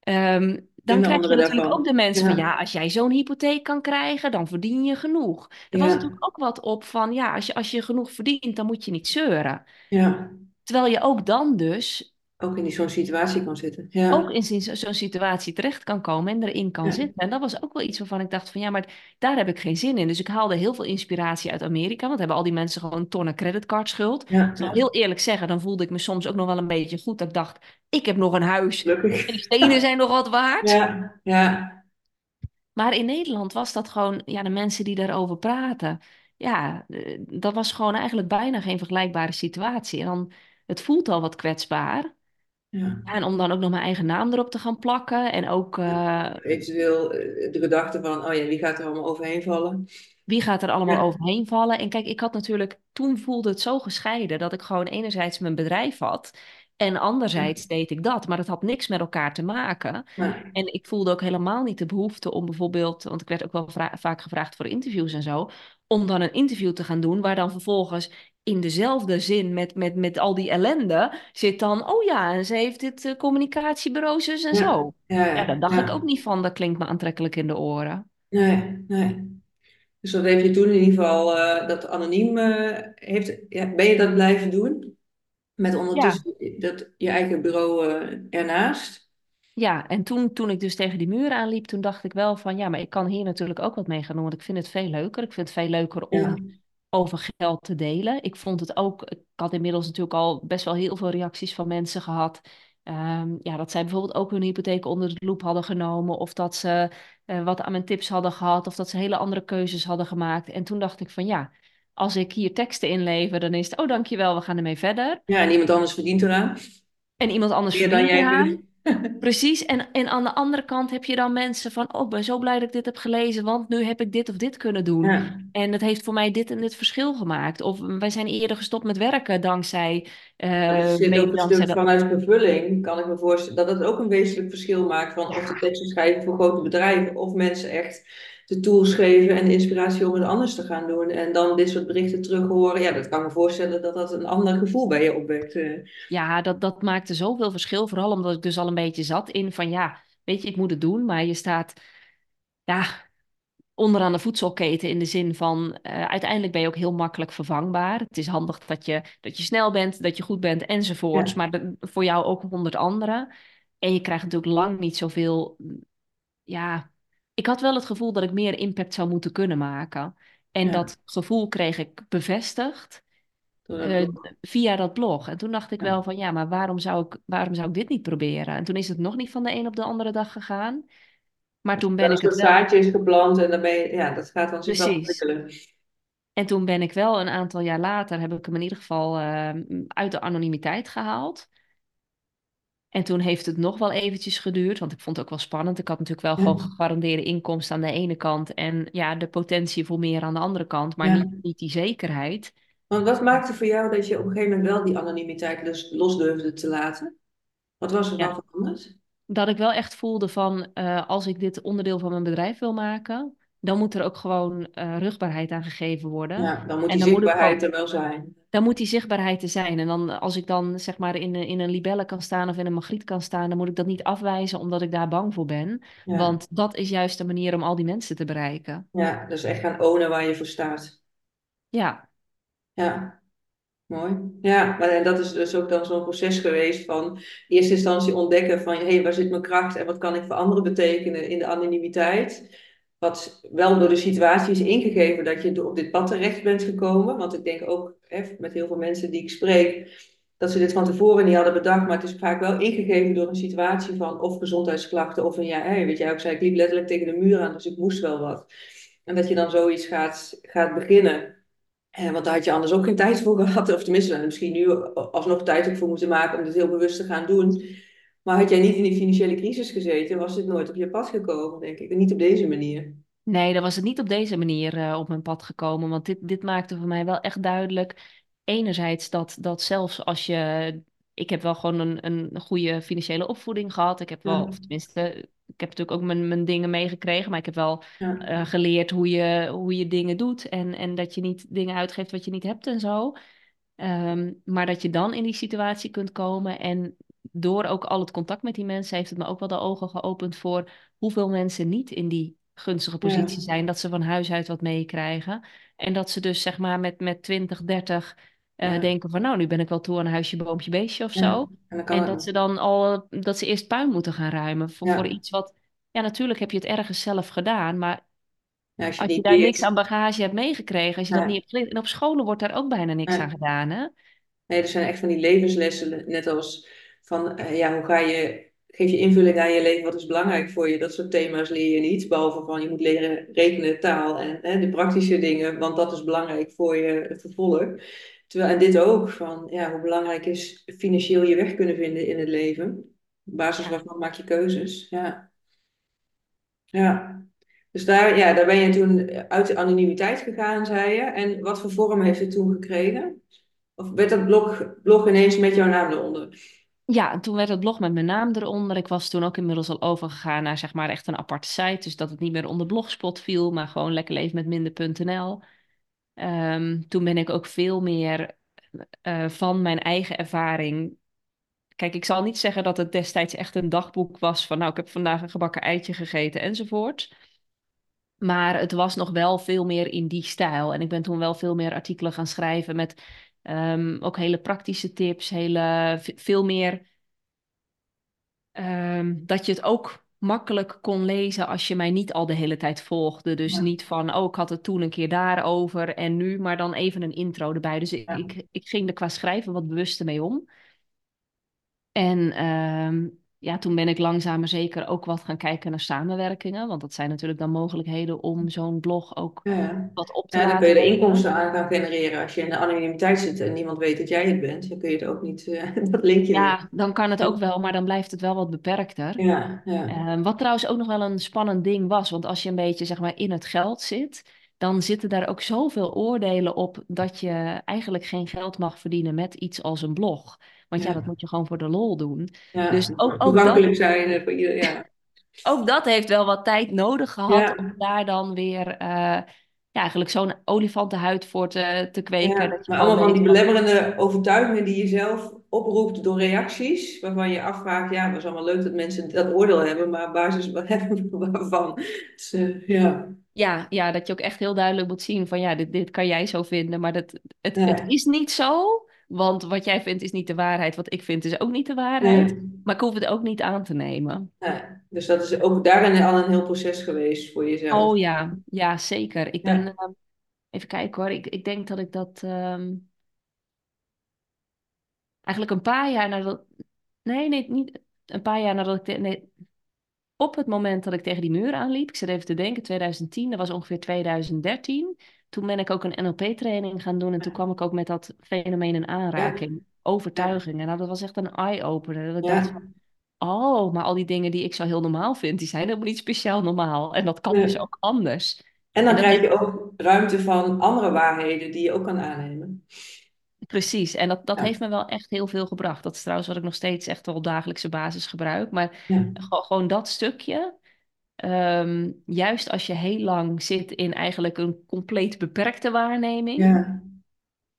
Ehm, dan krijg je natuurlijk ook de mensen van ja, als jij zo'n hypotheek kan krijgen, dan verdien je genoeg. Er was natuurlijk ook wat op van ja, als je, als je genoeg verdient, dan moet je niet zeuren. ja. Terwijl je ook dan dus Ook in die zo'n situatie kan zitten. ook Ja, in zo'n situatie terecht kan komen en erin kan ja, zitten. En dat was ook wel iets waarvan ik dacht van ja, maar daar heb ik geen zin in. Dus ik haalde heel veel inspiratie uit Amerika, want hebben al die mensen gewoon tonnen creditcardschuld. Ik ja, heel eerlijk zeggen, dan voelde ik me soms ook nog wel een beetje goed. Dat ik dacht, ik heb nog een huis en die Gelukkig. stenen zijn nog wat waard. Ja, ja, Maar in Nederland was dat gewoon, ja, de mensen die daarover praten. Ja, eh, dat was gewoon eigenlijk bijna geen vergelijkbare situatie. En dan, het voelt al wat kwetsbaar. Ja. En om dan ook nog mijn eigen naam erop te gaan plakken. En ook, eh, Eventueel eh, de gedachte van, oh ja, wie gaat er allemaal overheen vallen? wie gaat er allemaal Ja, overheen vallen? En kijk, ik had natuurlijk, toen voelde het zo gescheiden dat ik gewoon enerzijds mijn bedrijf had. En anderzijds deed ik dat. Maar dat had niks met elkaar te maken. ja, En ik voelde ook helemaal niet de behoefte om bijvoorbeeld, want ik werd ook wel vaak gevraagd voor interviews en zo, om dan een interview te gaan doen waar dan vervolgens in dezelfde zin met, met, met al die ellende zit dan, oh ja, en ze heeft dit eh, communicatiebureau zus en ja, zo. ja, Ja, daar dacht ik ook niet van, dat klinkt me aantrekkelijk in de oren. Nee, nee. Dus dat heeft je toen in ieder geval, eh, dat anoniem eh, heeft, ja, ben je dat blijven doen? Met ondertussen dat, je eigen bureau ernaast? Ja, en toen, toen ik dus tegen die muur aanliep, toen dacht ik wel van ja, maar ik kan hier natuurlijk ook wat mee gaan doen, want ik vind het veel leuker. Ik vind het veel leuker om over geld te delen. Ik vond het ook, ik had inmiddels natuurlijk al best wel heel veel reacties van mensen gehad. Ehm, ja, dat zij bijvoorbeeld ook hun hypotheek onder de loep hadden genomen, of dat ze eh, wat aan mijn tips hadden gehad, of dat ze hele andere keuzes hadden gemaakt. En toen dacht ik van ja, als ik hier teksten inlever, dan is het, oh dankjewel, we gaan ermee verder. ja, en iemand anders verdient eraan. En iemand anders Meer dan verdient jij eraan. Precies, en, en aan de andere kant heb je dan mensen van, oh, ik ben zo blij dat ik dit heb gelezen, want nu heb ik dit of dit kunnen doen. Ja. En het heeft voor mij dit en dit verschil gemaakt. Of wij zijn eerder gestopt met werken dankzij, zit ook mede dankzij dat. vanuit vervulling, kan ik me voorstellen, dat het ook een wezenlijk verschil maakt van of de teksten schrijven voor grote bedrijven of mensen echt de tools geven en de inspiratie om het anders te gaan doen. En dan dit soort berichten terug horen. Ja, dat kan me voorstellen dat dat een ander gevoel bij je opwekt. eh. ja dat, dat maakte zoveel verschil, vooral omdat ik dus al een beetje zat in van, ja, weet je, ik moet het doen, maar je staat, ja, onderaan de voedselketen in de zin van eh, uiteindelijk ben je ook heel makkelijk vervangbaar. Het is handig dat je, dat je snel bent, dat je goed bent enzovoorts, Ja, maar de- voor jou ook honderd anderen. En je krijgt natuurlijk lang niet zoveel. Ja, ik had wel het gevoel dat ik meer impact zou moeten kunnen maken. En ja, dat gevoel kreeg ik bevestigd eh, via dat blog. En toen dacht ik Ja. wel van ja, maar waarom zou ik, waarom zou ik dit niet proberen? En toen is het nog niet van de een op de andere dag gegaan. Maar toen ben Dat ik het wel. zaadje is geplant en dan ben je, ja, dat gaat dan Precies. ontwikkelen. En toen ben ik wel een aantal jaar later, heb ik hem in ieder geval eh, uit de anonimiteit gehaald. En toen heeft het nog wel eventjes geduurd, want ik vond het ook wel spannend. Ik had natuurlijk wel gewoon Ja, gegarandeerde inkomsten aan de ene kant en ja, de potentie voor meer aan de andere kant, maar niet, ja. niet die zekerheid. Want wat maakte voor jou dat je op een gegeven moment wel die anonimiteit dus los durfde te laten? Wat was er Ja, dan veranderd? dat ik wel echt voelde van, eh, als ik dit onderdeel van mijn bedrijf wil maken, dan moet er ook gewoon eh, rugbaarheid aan gegeven worden. Ja, dan moet En die dan moet ik zichtbaarheid er wel zijn. dan moet die zichtbaarheid er zijn. En dan als ik dan zeg maar in, een- in een libelle kan staan of in een magriet kan staan, dan moet ik dat niet afwijzen omdat ik daar bang voor ben. Ja, Want dat is juist de manier om al die mensen te bereiken. ja, dus echt gaan ownen waar je voor staat. Ja, Ja. Mooi. Ja, maar en dat is dus ook dan zo'n proces geweest van in eerste instantie ontdekken van hé, hey, waar zit mijn kracht en wat kan ik voor anderen betekenen in de anonimiteit. Wat wel door de situatie is ingegeven dat je op dit pad terecht bent gekomen. Want ik denk ook hè, met heel veel mensen die ik spreek, dat ze dit van tevoren niet hadden bedacht. Maar het is vaak wel ingegeven door een situatie van of gezondheidsklachten of een ja, hey, weet jij ook zei, ik liep letterlijk tegen de muur aan, dus ik moest wel wat. En dat je dan zoiets gaat, gaat beginnen. Want daar had je anders ook geen tijd voor gehad. Of tenminste, misschien nu alsnog tijd ook voor moeten maken om dit heel bewust te gaan doen. Maar had jij niet in die financiële crisis gezeten, was dit nooit op je pad gekomen, denk ik. En niet op deze manier. nee, dan was het niet op deze manier eh, op mijn pad gekomen. Want dit, dit maakte voor mij wel echt duidelijk. Enerzijds dat, dat zelfs als je. Ik heb wel gewoon een, een goede financiële opvoeding gehad. Ik heb wel, Ja, of tenminste, ik heb natuurlijk ook mijn, mijn dingen meegekregen. Maar ik heb wel ja, eh, geleerd hoe je, hoe je dingen doet. En, en dat je niet dingen uitgeeft wat je niet hebt en zo. Ehm, maar dat je dan in die situatie kunt komen en door ook al het contact met die mensen heeft het me ook wel de ogen geopend voor hoeveel mensen niet in die gunstige ja, positie zijn, dat ze van huis uit wat meekrijgen. En dat ze dus zeg maar met, met 20, 30 eh, ja, denken van nou, nu ben ik wel toe aan een huisje, boompje, beestje of ja. zo. En dat ze dan al, dat ze eerst puin moeten gaan ruimen voor, voor iets wat, ja natuurlijk heb je het ergens zelf gedaan, maar ja, als je als daar niks aan bagage hebt meegekregen, als je dat niet hebt geleerd, en op scholen wordt daar ook bijna niks aan gedaan, hè? Nee, er zijn echt van die levenslessen, net als van, eh, ja, hoe ga je, geef je invulling aan je leven, wat is belangrijk voor je? Dat soort thema's leer je niet, behalve van je moet leren rekenen, taal en hè, de praktische dingen, want dat is belangrijk voor je vervolg. Terwijl, en dit ook, van, ja, hoe belangrijk is financieel je weg kunnen vinden in het leven? Op basis waarvan maak je keuzes? Ja, ja. Dus daar, ja, daar ben je toen uit de anonimiteit gegaan, zei je. En wat voor vorm heeft het toen gekregen? Of werd dat blog, blog ineens met jouw naam eronder? Ja, en toen werd het blog met mijn naam eronder. Ik was toen ook inmiddels al overgegaan naar zeg maar echt een aparte site. Dus dat het niet meer onder Blogspot viel, maar gewoon lekker leven met minder.nl. Ehm, toen ben ik ook veel meer eh, van mijn eigen ervaring. Kijk, ik zal niet zeggen dat het destijds echt een dagboek was van nou, ik heb vandaag een gebakken eitje gegeten enzovoort. Maar het was nog wel veel meer in die stijl. En ik ben toen wel veel meer artikelen gaan schrijven met ehm, ook hele praktische tips, hele, ve- veel meer ehm, dat je het ook makkelijk kon lezen als je mij niet al de hele tijd volgde. Dus Ja, niet van, oh, ik had het toen een keer daarover en nu, maar dan even een intro erbij. Dus ja, ik, ik ging er qua schrijven wat bewuster mee om. En ehm, ja, toen ben ik langzaam maar zeker ook wat gaan kijken naar samenwerkingen. Want dat zijn natuurlijk dan mogelijkheden om zo'n blog ook ja. ja. wat op te Ja, dan kun je laten er lopen. inkomsten aan gaan genereren. Als je in de anonimiteit zit en niemand weet dat jij het bent, dan kun je het ook niet, eh, dat linkje niet. Ja, dan kan het ook wel, maar dan blijft het wel wat beperkter. Ja, ja, Ehm, wat trouwens ook nog wel een spannend ding was, want als je een beetje zeg maar in het geld zit, dan zitten daar ook zoveel oordelen op dat je eigenlijk geen geld mag verdienen met iets als een blog. Want ja, dat moet je gewoon voor de lol doen. ja. Dus ook, ook dat, Toegankelijk zijn voor ieder, ja. ook dat heeft wel wat tijd nodig gehad om daar dan weer eh, ja, eigenlijk zo'n olifantenhuid voor te, te kweken. ja. Dat je Maar allemaal van die belemmerende overtuigingen die je zelf oproept door reacties, waarvan je afvraagt, ja, het is allemaal leuk dat mensen dat oordeel hebben, maar op basis waarvan? Dus, eh, ja, ja, ja, dat je ook echt heel duidelijk moet zien van ja, dit, dit kan jij zo vinden, maar dat, het, het is niet zo. Want wat jij vindt is niet de waarheid, wat ik vind is ook niet de waarheid. nee. Maar ik hoef het ook niet aan te nemen. Dus dat is ook daarin al een heel proces geweest voor jezelf. Oh ja, ja, zeker. Ik ben, eh, even kijken hoor, ik, ik denk dat ik dat ehm, eigenlijk een paar jaar nadat, nee, nee, niet een paar jaar nadat ik, te- nee, op het moment dat ik tegen die muur aanliep, ik zit even te denken, 2010, dat was ongeveer 2013. Toen ben ik ook een NLP-training gaan doen en toen kwam ik ook met dat fenomeen in aanraking. ja, Overtuigingen. Nou, dat was echt een eye-opener. Dat ik dacht van, oh, maar al die dingen die ik zo heel normaal vind, die zijn helemaal niet speciaal normaal. En dat kan dus ook anders. En En dan krijg je ook ruimte van andere waarheden die je ook kan aannemen. precies, en dat, dat Ja, heeft me wel echt heel veel gebracht. Dat is trouwens wat ik nog steeds echt wel op dagelijkse basis gebruik. Maar gewoon dat stukje. Ehm, juist als je heel lang zit in eigenlijk een compleet beperkte waarneming, Ja.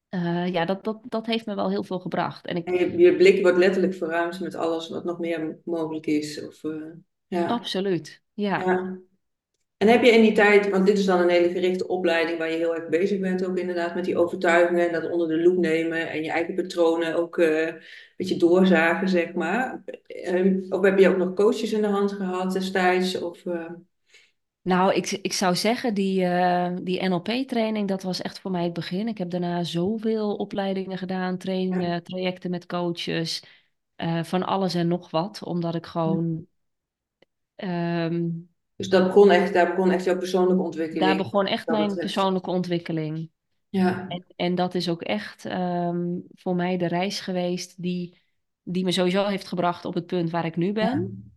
eh, ja, dat, dat, dat heeft me wel heel veel gebracht. En En ik, je, je blik wordt letterlijk verruimd met alles wat nog meer mogelijk is. Of, eh, ja. absoluut, ja. Ja. En heb je in die tijd, want dit is dan een hele gerichte opleiding waar je heel erg bezig bent, ook inderdaad met die overtuigingen en dat onder de loep nemen en je eigen patronen ook eh, een beetje doorzagen, zeg maar. Ehm, Of heb je ook nog coaches in de hand gehad destijds? Of, eh, Nou, ik, ik zou zeggen, die, eh, die NLP-training, dat was echt voor mij het begin. Ik heb daarna zoveel opleidingen gedaan, ja. trainingen, trajecten met coaches, van alles en nog wat, omdat ik gewoon, ehm, Dus dat begon echt, daar begon echt jouw persoonlijke daar ontwikkeling begon echt mijn betreft. persoonlijke ontwikkeling. Ja. En, en dat is ook echt ehm, voor mij de reis geweest die, die me sowieso heeft gebracht op het punt waar ik nu Ja. ben.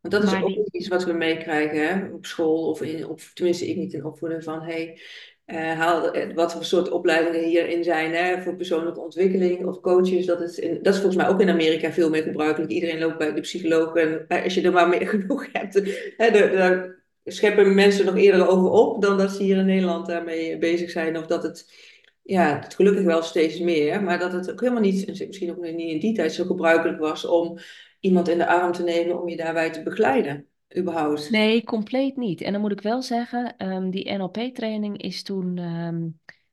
Want dat is ook die, iets wat we meekrijgen op school of in, of tenminste ik niet in opvoeding van hey, eh, eh, wat voor soort opleidingen hierin zijn hè, voor persoonlijke ontwikkeling of coaches. Dat is, dat is volgens mij ook in Amerika veel meer gebruikelijk. Iedereen loopt bij de psycholoog en eh, als je er maar meer genoeg hebt, hè, de, scheppen mensen nog eerder over op dan dat ze hier in Nederland daarmee bezig zijn. Of dat het, ja, het gelukkig wel steeds meer, maar dat het ook helemaal niet, misschien ook niet in die tijd zo gebruikelijk was om iemand in de arm te nemen om je daarbij te begeleiden, überhaupt. Nee, compleet niet. En dan moet ik wel zeggen, ehm, die NLP-training is toen, ehm,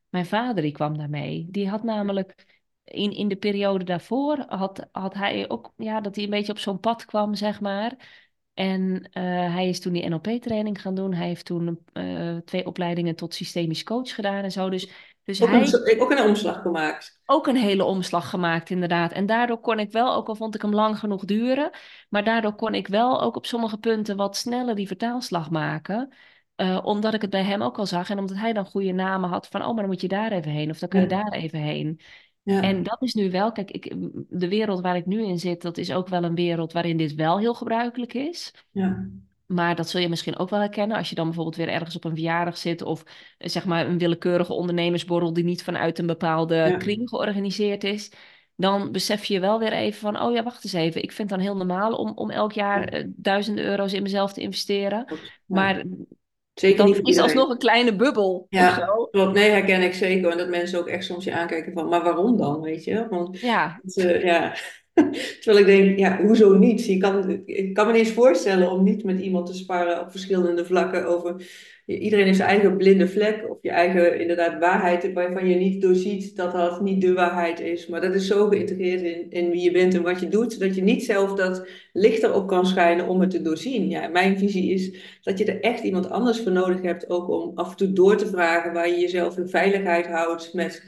mijn vader die kwam daarmee. Die had namelijk in, in de periode daarvoor, had, had hij ook, ja, dat hij een beetje op zo'n pad kwam, zeg maar. En eh, hij is toen die NLP-training gaan doen. Hij heeft toen eh, twee opleidingen tot systemisch coach gedaan en zo. Dus, dus Ook hij een, ook een omslag gemaakt. ook een hele omslag gemaakt, inderdaad. En daardoor kon ik wel, ook al vond ik hem lang genoeg duren, maar daardoor kon ik wel ook op sommige punten wat sneller die vertaalslag maken. Eh, omdat ik het bij hem ook al zag en omdat hij dan goede namen had van, oh, maar dan moet je daar even heen of dan kan je Ja, daar even heen. En ja, dat is nu wel, kijk, ik, de wereld waar ik nu in zit, dat is ook wel een wereld waarin dit wel heel gebruikelijk is. ja, Maar dat zul je misschien ook wel herkennen als je dan bijvoorbeeld weer ergens op een verjaardag zit of eh, zeg maar een willekeurige ondernemersborrel die niet vanuit een bepaalde ja, kring georganiseerd is. Dan besef je wel weer even van, oh ja, wacht eens even. Ik vind het dan heel normaal om, om elk jaar ja, eh, duizenden euro's in mezelf te investeren. Ja. Maar Zeker niet dat voor is alsnog een kleine bubbel Ja, klopt. Nee, herken ik zeker. En dat mensen ook echt soms je aankijken van, maar waarom dan, weet je? Want, Ja, het, ja. Terwijl ik denk, ja, hoezo niet? Je kan, ik kan me niet eens voorstellen om niet met iemand te sparren op verschillende vlakken over... Iedereen heeft zijn eigen blinde vlek of je eigen inderdaad waarheid waarvan je niet doorziet dat dat niet de waarheid is. Maar dat is zo geïntegreerd in, wie je bent en wat je doet, dat je niet zelf dat licht erop kan schijnen om het te doorzien. Ja, mijn visie is dat je er echt iemand anders voor nodig hebt, ook om af en toe door te vragen waar je jezelf in veiligheid houdt met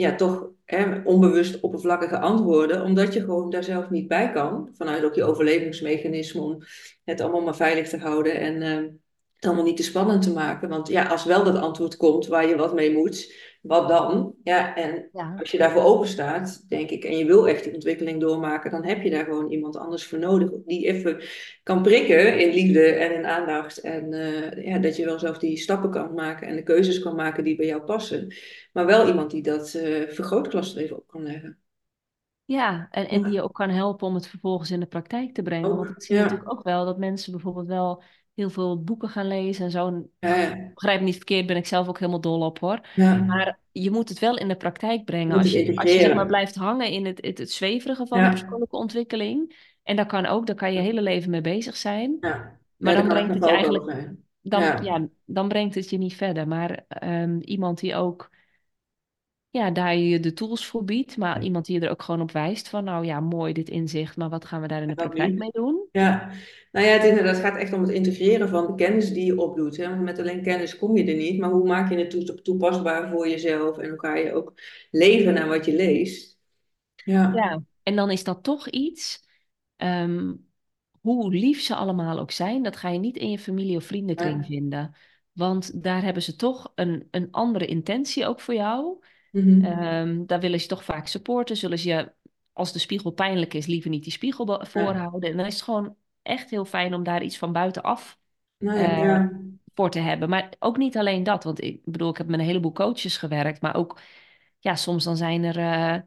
ja, toch hè, onbewust oppervlakkige antwoorden, omdat je gewoon daar zelf niet bij kan, vanuit ook je overlevingsmechanisme om het allemaal maar veilig te houden en uh, het allemaal niet te spannend te maken. Want ja, als wel dat antwoord komt waar je wat mee moet, wat dan? Ja, en ja. als je daarvoor open staat, denk ik, en je wil echt die ontwikkeling doormaken, dan heb je daar gewoon iemand anders voor nodig. Die even kan prikken in liefde en in aandacht. En uh, ja, dat je wel zelf die stappen kan maken en de keuzes kan maken die bij jou passen. Maar wel iemand die dat uh, vergrootglas er even op kan leggen. Ja, en, en die je ook kan helpen om het vervolgens in de praktijk te brengen. Want ik zie ja. natuurlijk ook wel dat mensen bijvoorbeeld wel heel veel boeken gaan lezen en zo. Ja, ja. Begrijp me niet verkeerd, ben ik zelf ook helemaal dol op hoor. ja. Maar je moet het wel in de praktijk brengen. Als je, als je zeg maar blijft hangen in het, het, het zweverige van de persoonlijke ontwikkeling. En daar kan ook, daar kan je hele leven mee bezig zijn. ja. Maar dan brengt het je eigenlijk, dan, Ja, ja, dan brengt het je niet verder. Maar ehm, iemand die ook ja, daar je de tools voor biedt, maar iemand die je er ook gewoon op wijst van, nou ja, mooi dit inzicht, maar wat gaan we daar in de praktijk mee doen? Ja, nou ja, het, inderdaad, het gaat echt om het integreren van de kennis die je opdoet. Hè? Want met alleen kennis kom je er niet, maar hoe maak je het toe- toepasbaar voor jezelf en hoe ga je ook leven naar wat je leest? Ja, Ja, en dan is dat toch iets, ehm, hoe lief ze allemaal ook zijn, dat ga je niet in je familie of vriendenkring ja. vinden. Want daar hebben ze toch een, een andere intentie ook voor jou. Ehm, daar willen ze toch vaak supporten. Zullen ze je, als de spiegel pijnlijk is, liever niet die spiegel ja. voorhouden. En dan is het gewoon echt heel fijn om daar iets van buitenaf Nou ja, eh, ja. voor te hebben. Maar ook niet alleen dat, want ik bedoel, ik heb met een heleboel coaches gewerkt, maar ook, ja, soms dan zijn er, eh,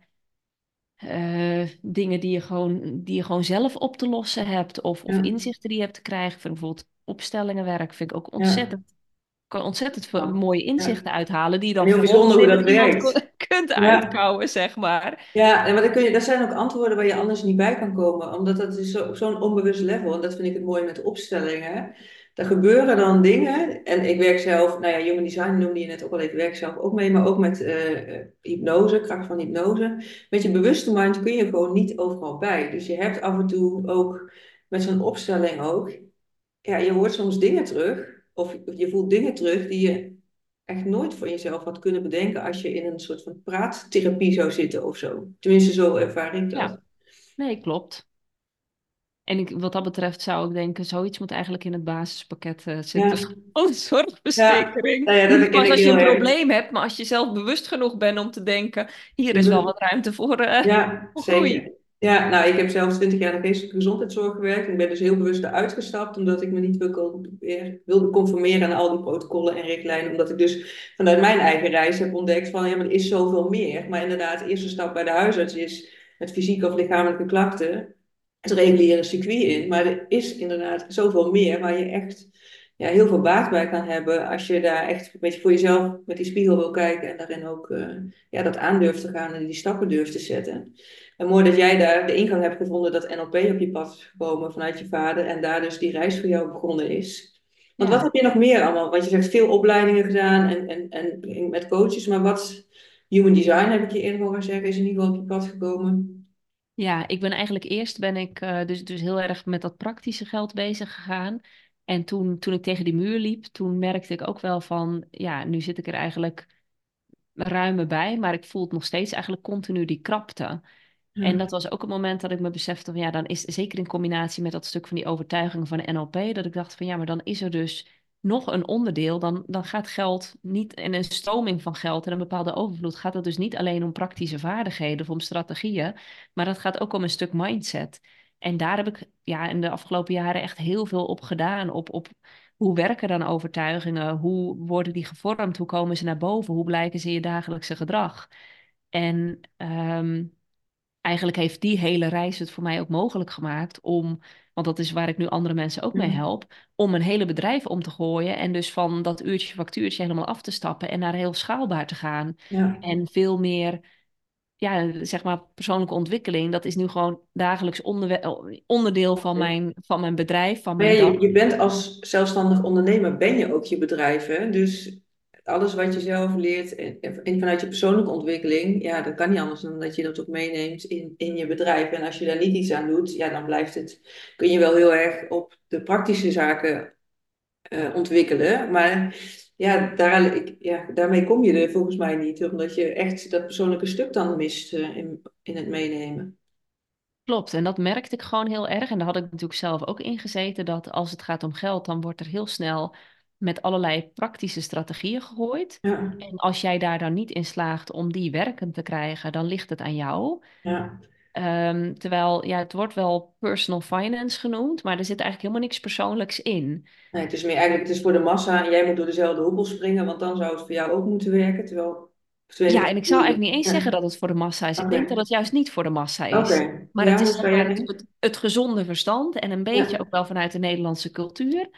eh, dingen die je gewoon, die je gewoon zelf op te lossen hebt. Of, of ja, inzichten die je hebt te krijgen. Ik vind bijvoorbeeld opstellingenwerk vind ik ook ontzettend kan ontzettend veel mooie ja. inzichten uithalen, die je dan heel bijzonder hoe dat werkt. kunt Ja. uitkouwen, zeg maar. Ja, en maar dan kun je, dat zijn ook antwoorden waar je anders niet bij kan komen, omdat dat is op zo'n onbewust level. En dat vind ik het mooie met opstellingen. Er gebeuren dan dingen, en ik werk zelf, nou ja, Human Design noemde je net ook al even, ik werk zelf ook mee, maar ook met eh, eh, hypnose, kracht van hypnose. Met je bewuste mind kun je gewoon niet overal bij. Dus je hebt af en toe ook, met zo'n opstelling ook, ja, je hoort soms dingen terug, of je voelt dingen terug die je echt nooit voor jezelf had kunnen bedenken als je in een soort van praattherapie zou zitten of zo. Tenminste, zo ervaar ik dat. Ja, nee, klopt. En ik, wat dat betreft zou ik denken, zoiets moet eigenlijk in het basispakket eh, zitten. Ja, ja, zorgverzekering. nou ja, pas ik als je een probleem hebt, maar als je zelf bewust genoeg bent om te denken, hier is wel wat ruimte voor, eh, Ja, groei. zeker. Ja, nou, ik heb zelf twintig jaar in de geestelijke gezondheidszorg gewerkt. Ik ben dus heel bewust eruit gestapt, omdat ik me niet wilde conformeren aan al die protocollen en richtlijnen. Omdat ik dus vanuit mijn eigen reis heb ontdekt van, ja, maar er is zoveel meer. Maar inderdaad, de eerste stap bij de huisarts is met fysieke of lichamelijke klachten het reguliere circuit in. Maar er is inderdaad zoveel meer waar je echt ja, heel veel baat bij kan hebben als je daar echt een beetje voor jezelf met die spiegel wil kijken en daarin ook eh, ja, dat aan durft te gaan en die stappen durft te zetten. En mooi dat jij daar de ingang hebt gevonden dat NLP op je pad is gekomen vanuit je vader en daar dus die reis voor jou begonnen is. Want wat heb je nog meer allemaal? Want je zegt veel opleidingen gedaan en, en, en met coaches, maar wat, human design heb ik je eerder horen zeggen, is in ieder geval op je pad gekomen. Ja, ik ben eigenlijk eerst ben ik eh, dus, dus heel erg met dat praktische geld bezig gegaan. En toen, toen ik tegen die muur liep, toen merkte ik ook wel van, ja, nu zit ik er eigenlijk ruimer bij, maar ik voel het nog steeds eigenlijk continu die krapte. En dat was ook het moment dat ik me besefte van ja, dan is zeker in combinatie met dat stuk van die overtuiging van NLP, dat ik dacht van ja, maar dan is er dus nog een onderdeel, dan, dan gaat geld niet, en een stroming van geld en een bepaalde overvloed, gaat het dus niet alleen om praktische vaardigheden of om strategieën, maar dat gaat ook om een stuk mindset. En daar heb ik ja, in de afgelopen jaren echt heel veel op gedaan, op, op hoe werken dan overtuigingen, hoe worden die gevormd, hoe komen ze naar boven, hoe blijken ze in je dagelijkse gedrag. En ehm, eigenlijk heeft die hele reis het voor mij ook mogelijk gemaakt om, want dat is waar ik nu andere mensen ook mee ja, help, om een hele bedrijf om te gooien en dus van dat uurtje factuurtje helemaal af te stappen en naar heel schaalbaar te gaan. ja. En veel meer, ja, zeg maar persoonlijke ontwikkeling, dat is nu gewoon dagelijks onderwe- onderdeel van mijn, van mijn bedrijf, van mijn dag. je, je bent als zelfstandig ondernemer, ben je ook je bedrijf, hè? Dus alles wat je zelf leert en, vanuit je persoonlijke ontwikkeling, ja, dat kan niet anders dan dat je dat ook meeneemt in, in je bedrijf. En als je daar niet iets aan doet, ja, dan blijft het, kun je wel heel erg op de praktische zaken eh, ontwikkelen. Maar ja, ik, ja, daarmee kom je er volgens mij niet, omdat je echt dat persoonlijke stuk dan mist eh, in, in het meenemen. Klopt, en dat merkte ik gewoon heel erg. En daar had ik natuurlijk zelf ook in gezeten, dat als het gaat om geld, dan wordt er heel snel met allerlei praktische strategieën gegooid. Ja, En als jij daar dan niet in slaagt om die werkend te krijgen, dan ligt het aan jou. ja. Ehm, terwijl, ja, het wordt wel personal finance genoemd, maar er zit eigenlijk helemaal niks persoonlijks in. Nee, het is meer eigenlijk, het is voor de massa en jij moet door dezelfde hoepel springen, want dan zou het voor jou ook moeten werken. Terwijl, Ja, en ik zou eigenlijk niet eens zeggen dat het voor de massa is. Ik denk dat het juist niet voor de massa is. Maar het Ja, is het, het, het gezonde verstand en een beetje Ja, ook wel vanuit de Nederlandse cultuur.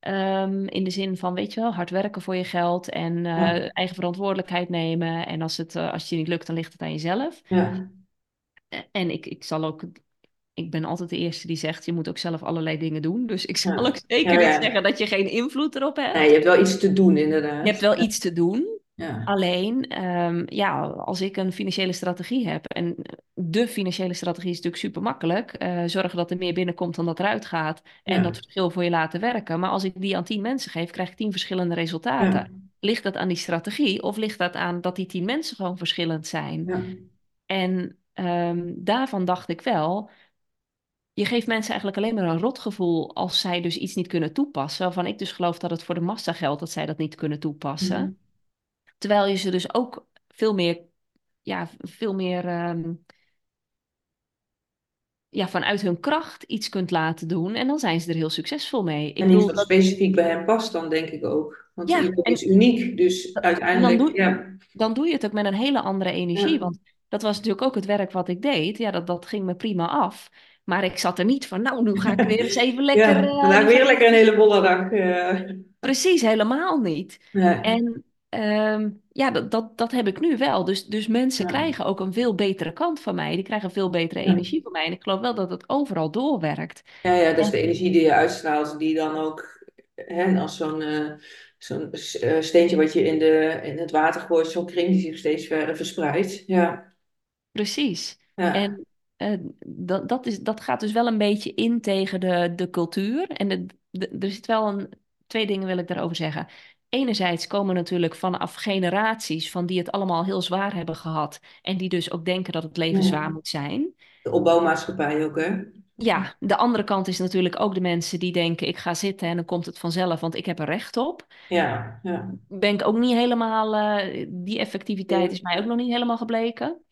Ehm, in de zin van, weet je wel, hard werken voor je geld en ja, eh, eigen verantwoordelijkheid nemen. En als het, eh, als het je niet lukt, dan ligt het aan jezelf. ja, En ik, ik zal ook, ik ben altijd de eerste die zegt, je moet ook zelf allerlei dingen doen. Dus ik zal ja, ook zeker niet zeggen dat je geen invloed erop Nee, je hebt. hebt wel iets te doen, Je hebt inderdaad. wel iets te doen. Ja, Alleen, ehm, ja, als ik een financiële strategie heb, en de financiële strategie is natuurlijk super makkelijk, eh, zorgen dat er meer binnenkomt dan dat eruit gaat en dat verschil voor je laten werken. Maar als ik die aan tien mensen geef, krijg ik tien verschillende ja, resultaten. Ligt dat aan die strategie of ligt dat aan dat die tien mensen gewoon verschillend zijn? En ehm, daarvan dacht ik wel, je geeft mensen eigenlijk alleen maar een rotgevoel als zij dus iets niet kunnen toepassen, waarvan ik dus geloof dat het voor de massa geldt dat zij dat niet kunnen mhm. toepassen. Terwijl je ze dus ook veel meer, ja, veel meer ehm, ja, vanuit hun kracht iets kunt laten doen. En dan zijn ze er heel succesvol mee. Ik En iets bedoel, wat dat, specifiek bij hem past, dan denk ik ook. Want ja, en is uniek, dus en dan uiteindelijk, doe, ja, dan doe je het ook met een hele andere energie. ja, Want dat was natuurlijk ook het werk wat ik deed. Ja, dat, dat ging me prima af. Maar ik zat er niet van, nou, nu ga ik weer eens even lekker... Ja, eh, nu ga weer lekker een hele volle dag. eh. Precies, helemaal niet. Nee, En ehm, ja, dat, dat, dat heb ik nu wel. Dus, dus mensen ja, krijgen ook een veel betere kant van mij. Die krijgen veel betere ja. energie van mij. En ik geloof wel dat het overal doorwerkt. Ja, ja, dat is de En energie die je uitstraalt, die dan ook, hè, als zo'n eh, zo'n eh, steentje wat je in, de, in het water gooit, zo'n kring die zich steeds verder verspreidt. Ja, precies. ja, En eh, dat, dat, is, dat gaat dus wel een beetje in tegen de, de cultuur. En de, de- er zit wel een, twee dingen wil ik daarover zeggen. Enerzijds komen natuurlijk vanaf generaties van die het allemaal heel zwaar hebben gehad. En die dus ook denken dat het leven zwaar moet zijn. De opbouwmaatschappij ook, hè? Ja, de andere kant is natuurlijk ook de mensen die denken: ik ga zitten en dan komt het vanzelf, want ik heb er recht op. Ja, ja. Ben ik ook niet helemaal, eh, die effectiviteit is mij ook nog niet helemaal gebleken.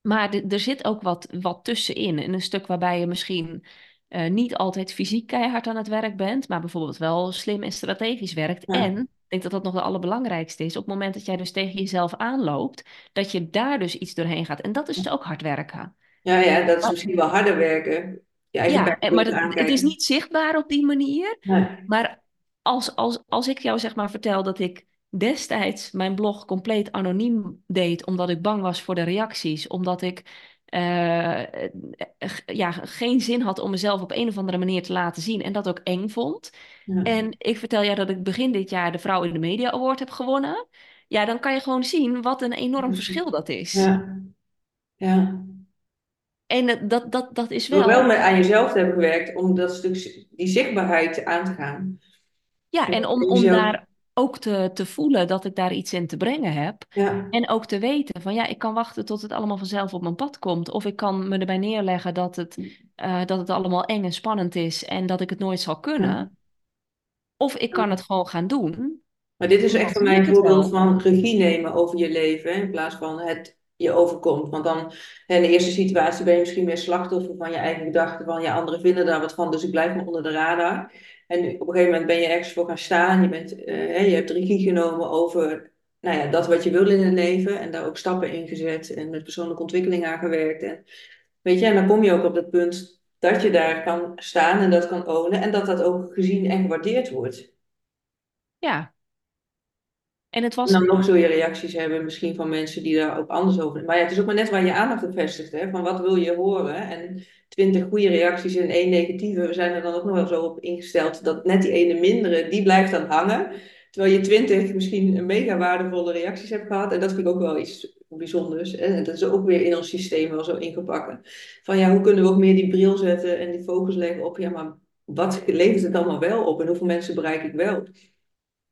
Maar de- er zit ook wat, wat tussenin. In een stuk waarbij je misschien eh, niet altijd fysiek keihard aan het werk bent, maar bijvoorbeeld wel slim en strategisch werkt. En ik denk dat dat nog de allerbelangrijkste is. Op het moment dat jij dus tegen jezelf aanloopt, dat je daar dus iets doorheen gaat. En dat is dus ook hard werken. ja, ja, dat is misschien wel harder werken. Je Ja, maar dat, het is niet zichtbaar op die manier. Nee, Maar als, als, als ik jou zeg maar vertel dat ik destijds mijn blog compleet anoniem deed, omdat ik bang was voor de reacties, omdat ik eh, ja, geen zin had om mezelf op een of andere manier te laten zien en dat ook eng vond. ja, En ik vertel jou dat ik begin dit jaar de Vrouw in de Media Award heb gewonnen. Ja, dan kan je gewoon zien wat een enorm verschil dat is. Ja, ja. En eh, dat, dat, dat is Door wel wel met aan jezelf te hebben gewerkt om dat stuk, die zichtbaarheid aan te gaan. Ja, en om, om daar ook te, te voelen dat ik daar iets in te brengen heb. ja, En ook te weten van ja, ik kan wachten tot het allemaal vanzelf op mijn pad komt. Of ik kan me erbij neerleggen dat het, eh, dat het allemaal eng en spannend is en dat ik het nooit zal ja. kunnen. Of ik kan het gewoon gaan doen. Maar dit is echt voor mij een voorbeeld van regie nemen over je leven, in plaats van het je overkomt. Want dan, in de eerste situatie ben je misschien meer slachtoffer van je eigen gedachten, van ja, anderen vinden daar wat van, dus ik blijf maar onder de radar. En op een gegeven moment ben je ergens voor gaan staan, je, bent, eh, je hebt regie genomen over nou ja, dat wat je wil in het leven en daar ook stappen in gezet en met persoonlijke ontwikkeling aan gewerkt. En, weet je, en dan kom je ook op dat punt dat je daar kan staan en dat kan ownen en dat dat ook gezien en gewaardeerd wordt. Ja, en het was, dan nog zul je reacties hebben, misschien van mensen die daar ook anders over. Maar ja, het is ook maar net waar je aandacht op vestigt, hè? Van wat wil je horen? En twintig goede reacties en één negatieve, we zijn er dan ook nog wel zo op ingesteld dat net die ene mindere, die blijft dan hangen. Terwijl je twintig misschien mega waardevolle reacties hebt gehad. En dat vind ik ook wel iets bijzonders. En dat is ook weer in ons systeem wel zo ingebakken. Van ja, hoe kunnen we ook meer die bril zetten en die focus leggen op, ja, maar wat levert het allemaal wel op? En hoeveel mensen bereik ik wel?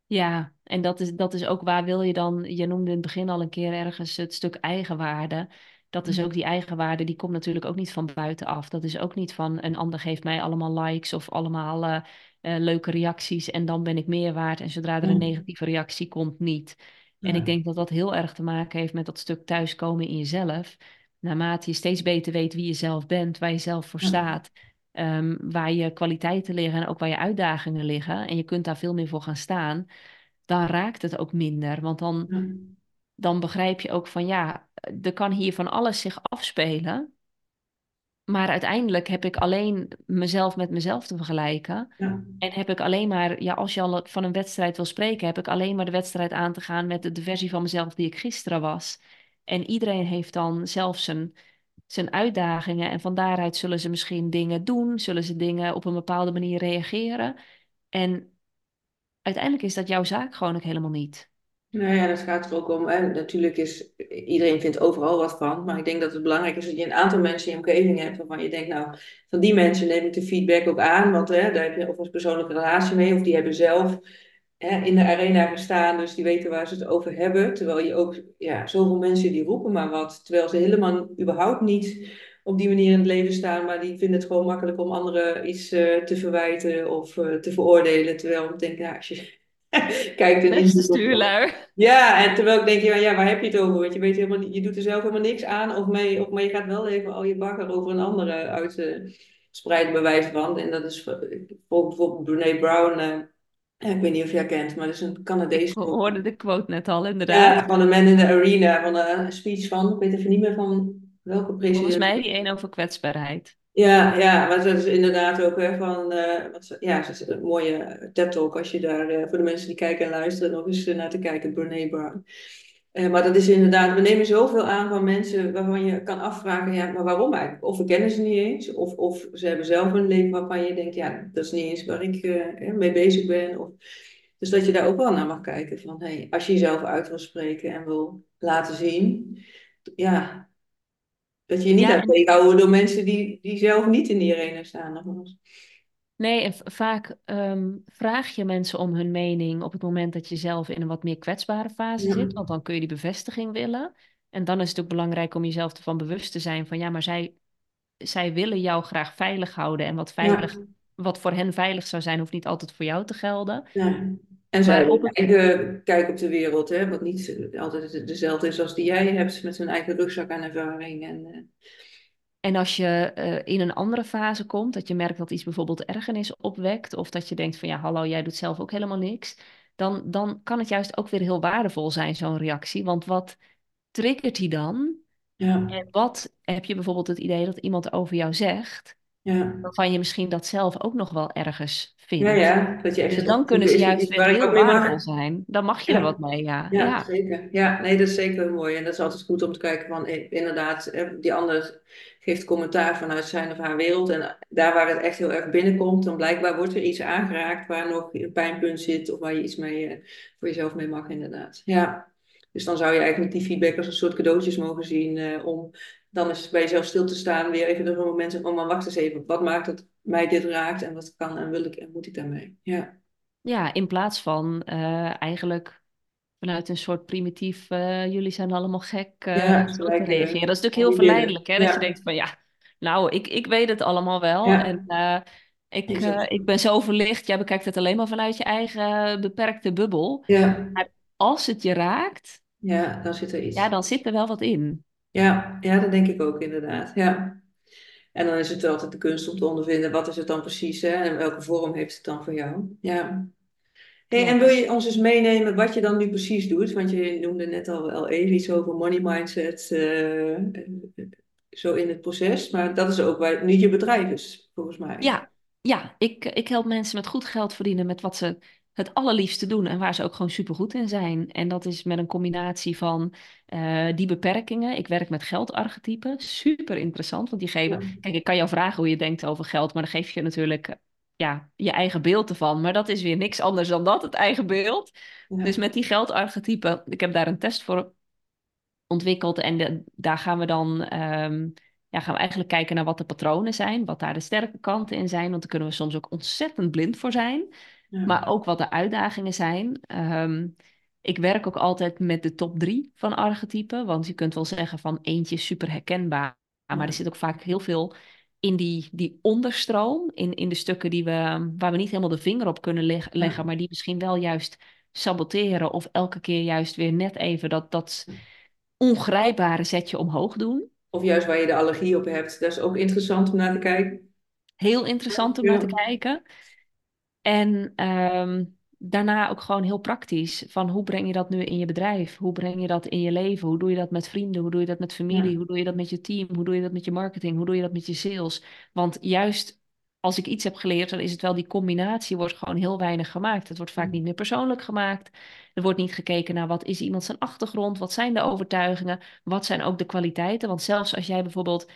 Ja, en dat is, dat is ook waar wil je dan, je noemde in het begin al een keer ergens het stuk eigenwaarde. Dat is ook die eigenwaarde, die komt natuurlijk ook niet van buitenaf. Dat is ook niet van een ander geeft mij allemaal likes of allemaal eh, eh, leuke reacties en dan ben ik meer waard. En zodra er een Ja, negatieve reactie komt, niet. En ik denk dat dat heel erg te maken heeft met dat stuk thuiskomen in jezelf. Naarmate je steeds beter weet wie je zelf bent, waar je zelf voor ja, ehm, waar je kwaliteiten liggen en ook waar je uitdagingen liggen. En je kunt daar veel meer voor gaan staan. Dan raakt het ook minder. Want dan, ja, dan begrijp je ook van ja, er kan hier van alles zich afspelen. Maar uiteindelijk heb ik alleen mezelf met mezelf te vergelijken. ja. En heb ik alleen maar, ja, als je al van een wedstrijd wil spreken, heb ik alleen maar de wedstrijd aan te gaan met de, de versie van mezelf die ik gisteren was. En iedereen heeft dan zelf zijn, zijn uitdagingen. En van daaruit zullen ze misschien dingen doen, zullen ze dingen op een bepaalde manier reageren. En uiteindelijk is dat jouw zaak gewoon ook helemaal niet. Nou ja, dat gaat er ook om. Hè. Natuurlijk is iedereen vindt overal wat van. Maar ik denk dat het belangrijk is dat je een aantal mensen in je omgeving hebt waarvan je denkt, nou, van die mensen neem ik de feedback ook aan. Want hè, daar heb je of een persoonlijke relatie mee, of die hebben zelf hè, in de arena gestaan, dus die weten waar ze het over hebben. Terwijl je ook, ja, zoveel mensen die roepen maar wat, terwijl ze helemaal überhaupt niet op die manier in het leven staan, maar die vinden het gewoon makkelijk om anderen iets eh, te verwijten of eh, te veroordelen. Terwijl ik denk, ja, als je kijkt inziet op stuurlui. ja, en terwijl ik denk, ja, ja, waar heb je het over? Want je weet helemaal niet, je doet er zelf helemaal niks aan, of, mee, of maar je gaat wel even al je bagger over een andere uitspreiden, bij wijze van. En dat is voor- bijvoorbeeld Brene Brown, eh, Ja, ik weet niet of jij kent, maar dat is een Ik Canadese hoorde de quote net al, inderdaad. Ja, van de Man in the Arena, van een speech van, ik weet even niet meer van welke Volgens president. mij die een over kwetsbaarheid. Ja, ja, maar dat is inderdaad ook hè, van, eh, wat, ja, het is een mooie TED-talk als je daar, eh, voor de mensen die kijken en luisteren, nog eens eh, naar te kijken, Brené Brown. Eh, maar dat is inderdaad, we nemen zoveel aan van mensen waarvan je kan afvragen, ja, maar waarom eigenlijk? Of we kennen ze niet eens, of, of ze hebben zelf een leven waarvan je denkt, ja, dat is niet eens waar ik eh, mee bezig ben. Of, dus dat je daar ook wel naar mag kijken van, hey, als je jezelf uit wil spreken en wil laten zien, ja, dat je je niet Ja, laat tegenhouden door mensen die, die zelf niet in die arena staan. Nogmaals. Nee, en vaak ehm, vraag je mensen om hun mening op het moment dat je zelf in een wat meer kwetsbare fase Ja, zit, want dan kun je die bevestiging willen. En dan is het ook belangrijk om jezelf ervan bewust te zijn van ja, maar zij, zij willen jou graag veilig houden. En wat ja, veilig, wat voor hen veilig zou zijn, hoeft niet altijd voor jou te gelden. ja. En zij hebben op een eigen kijk op de wereld, hè, wat niet altijd dezelfde is als die jij hebt, met hun eigen rugzak aan ervaring. En, eh, en als je eh, in een andere fase komt, dat je merkt dat iets bijvoorbeeld ergernis opwekt, of dat je denkt van ja, hallo, jij doet zelf ook helemaal niks, dan, dan kan het juist ook weer heel waardevol zijn, zo'n reactie. Want wat triggert die dan? ja, En wat heb je bijvoorbeeld het idee dat iemand over jou zegt, ja. waarvan je misschien dat zelf ook nog wel ergens Ja, vindt? ja, dat je echt Dus dan oh, kunnen ze juist weer heel waardevol zijn. Dan mag je er wat Ja. mee, ja. Ja, Ja, zeker. Ja, nee, dat is zeker mooi. En dat is altijd goed om te kijken van, eh, inderdaad, eh, die ander geeft commentaar vanuit zijn of haar wereld. En daar waar het echt heel erg binnenkomt, dan blijkbaar wordt er iets aangeraakt waar nog een pijnpunt zit of waar je iets mee eh, voor jezelf mee mag, inderdaad. Ja. Dus dan zou je eigenlijk die feedback als een soort cadeautjes mogen zien om dan eens bij jezelf stil te staan, weer even een moment om, maar wacht eens even, wat maakt dat mij dit raakt en wat kan en wil ik en moet ik daarmee? Ja, ja in plaats van eh, eigenlijk vanuit een soort primitief, eh, jullie zijn allemaal gek, ja, te eh, reageren. Dat is natuurlijk heel verleidelijk, hè? Dat je Ja, denkt van ja, nou, ik, ik weet het allemaal wel en ja. ik, Is het. ik ben zo verlicht. Jij bekijkt het alleen maar vanuit je eigen beperkte bubbel. Ja, Maar als het je raakt, ja, dan zit er ja, iets. dan zit er wel wat in. Ja, ja, dat denk ik ook inderdaad. Ja. En dan is het altijd de kunst om te ondervinden wat is het dan precies, hè? En welke vorm heeft het dan voor jou? Ja. Hey, en wil je ons eens meenemen wat je dan nu precies doet? Want je noemde net al wel even iets over money mindset, eh, eh, zo in het proces. Maar dat is ook waar nu je bedrijf is, volgens mij. Ja, ja ik, ik help mensen met goed geld verdienen met wat ze het allerliefste doen en waar ze ook gewoon supergoed in zijn. En dat is met een combinatie van eh, die beperkingen. Ik werk met geldarchetypen, super interessant, want die Ja, geven... Kijk, ik kan jou vragen hoe je denkt over geld, maar dan geef je natuurlijk eh, ja, je eigen beeld ervan. Maar dat is weer niks anders dan dat, het eigen beeld. Dus met die geldarchetypen, ik heb daar een test voor ontwikkeld. En de- daar gaan we dan ehm, ja, gaan we eigenlijk kijken naar wat de patronen zijn, wat daar de sterke kanten in zijn. Want daar kunnen we soms ook ontzettend blind voor zijn. Ja, Maar ook wat de uitdagingen zijn. Ehm, ik werk ook altijd met de top drie van archetypen. Want je kunt wel zeggen van eentje is super herkenbaar. Maar er zit ook vaak heel veel in die, die onderstroom. In, in de stukken die we, waar we niet helemaal de vinger op kunnen leg- leggen. Maar die misschien wel juist saboteren. Of elke keer juist weer net even dat, dat ongrijpbare zetje omhoog doen. Of juist waar je de allergie op hebt. Dat is ook interessant om naar te kijken. Heel interessant om naar te kijken. En ehm, daarna ook gewoon heel praktisch. Van hoe breng je dat nu in je bedrijf? Hoe breng je dat in je leven? Hoe doe je dat met vrienden? Hoe doe je dat met familie? ja, Hoe doe je dat met je team? Hoe doe je dat met je marketing? Hoe doe je dat met je sales? Want juist als ik iets heb geleerd, dan is het wel die combinatie wordt gewoon heel weinig gemaakt. Het wordt vaak niet meer persoonlijk gemaakt. Er wordt niet gekeken naar wat is iemand zijn achtergrond? Wat zijn de overtuigingen? Wat zijn ook de kwaliteiten? Want zelfs als jij bijvoorbeeld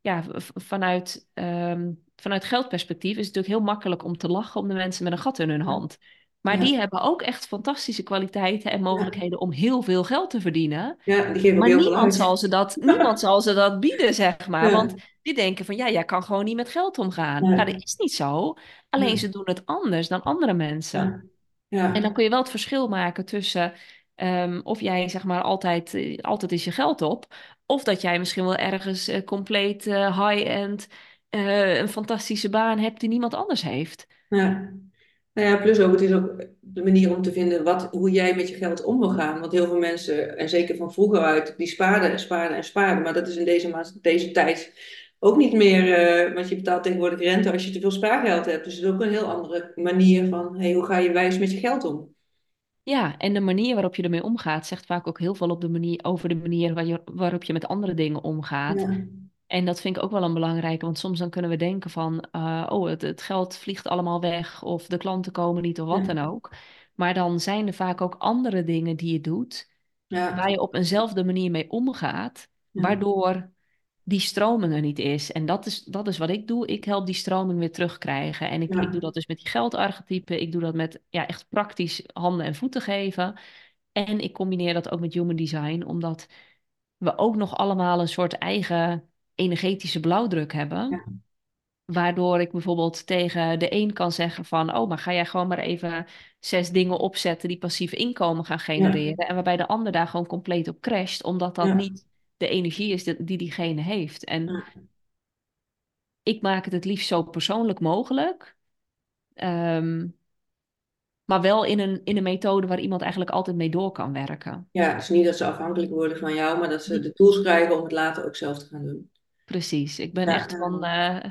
ja, vanuit, ehm, vanuit geldperspectief is het natuurlijk heel makkelijk om te lachen om de mensen met een gat in hun hand. Maar ja, die hebben ook echt fantastische kwaliteiten en ja. mogelijkheden om heel veel geld te verdienen. Ja, die geven Maar heel niemand zal ze dat, niemand zal ze dat bieden, zeg maar. Want die denken van, ja, jij kan gewoon niet met geld omgaan. Nou, dat is niet zo. Alleen ze doen het anders dan andere mensen. ja, En dan kun je wel het verschil maken tussen ehm, of jij zeg maar altijd, eh, altijd is je geld op, of dat jij misschien wel ergens eh, compleet eh, high-end eh, een fantastische baan hebt die niemand anders heeft. ja. Nou ja, plus ook, het is ook de manier om te vinden wat, hoe jij met je geld om wil gaan. Want heel veel mensen, en zeker van vroeger uit, die spaarden en spaarden en spaarden. Maar dat is in deze, deze tijd ook niet meer, eh, want je betaalt tegenwoordig rente als je te veel spaargeld hebt. Dus het is ook een heel andere manier van, hey, hoe ga je wijs met je geld om? Ja, en de manier waarop je ermee omgaat zegt vaak ook heel veel op de manier, over de manier waar je, waarop je met andere dingen omgaat. Ja, En dat vind ik ook wel een belangrijke, want soms dan kunnen we denken van, eh, oh, het, het geld vliegt allemaal weg of de klanten komen niet of wat ja, dan ook. Maar dan zijn er vaak ook andere dingen die je doet ja, waar je op eenzelfde manier mee omgaat, ja, waardoor die stroming er niet is. En dat is, dat is wat ik doe. Ik help die stroming weer terugkrijgen. En ik, ik doe dat dus met die geldarchetypen. Ik doe dat met ja, echt praktisch handen en voeten geven. En ik combineer dat ook met human design, omdat we ook nog allemaal een soort eigen energetische blauwdruk hebben. ja, Waardoor ik bijvoorbeeld tegen de een kan zeggen van, oh, maar ga jij gewoon maar even zes dingen opzetten die passief inkomen gaan ja, genereren. En waarbij de ander daar gewoon compleet op crasht, omdat dat ja, niet de energie is die, die diegene heeft. En ik maak het het liefst zo persoonlijk mogelijk, ehm, maar wel in een, in een methode waar iemand eigenlijk altijd mee door kan werken. Ja, dus niet dat ze afhankelijk worden van jou, maar dat ze de tools krijgen om het later ook zelf te gaan doen. Precies, ik ben Ja, echt van eh,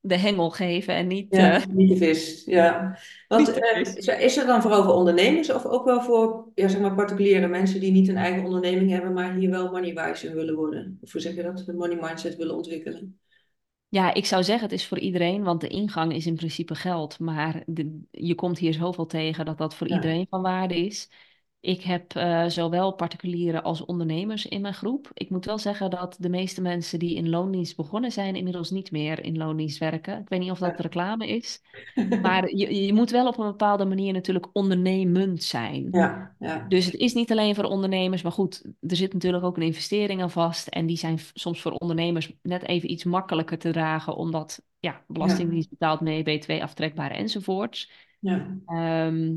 de hengel geven en niet, ja, eh, niet de vis. Ja. Want de eh, vis. is is er dan vooral voor ondernemers of ook wel voor ja, zeg maar particuliere mensen die niet een eigen onderneming hebben, maar hier wel money-wise in willen worden? Of hoe zeg je dat? Een money mindset willen ontwikkelen? Ja, ik zou zeggen het is voor iedereen, want de ingang is in principe geld. Maar de- je komt hier zoveel tegen dat dat voor Ja, iedereen van waarde is. Ik heb eh, zowel particulieren als ondernemers in mijn groep. Ik moet wel zeggen dat de meeste mensen die in loondienst begonnen zijn, inmiddels niet meer in loondienst werken. Ik weet niet of dat reclame is, maar je, je moet wel op een bepaalde manier natuurlijk ondernemend zijn. ja, ja, Dus het is niet alleen voor ondernemers, maar goed, er zit natuurlijk ook een investering aan vast. En die zijn soms voor ondernemers net even iets makkelijker te dragen, omdat ja, belastingdienst betaalt mee, BTW aftrekbaar enzovoorts. ja, Ehm,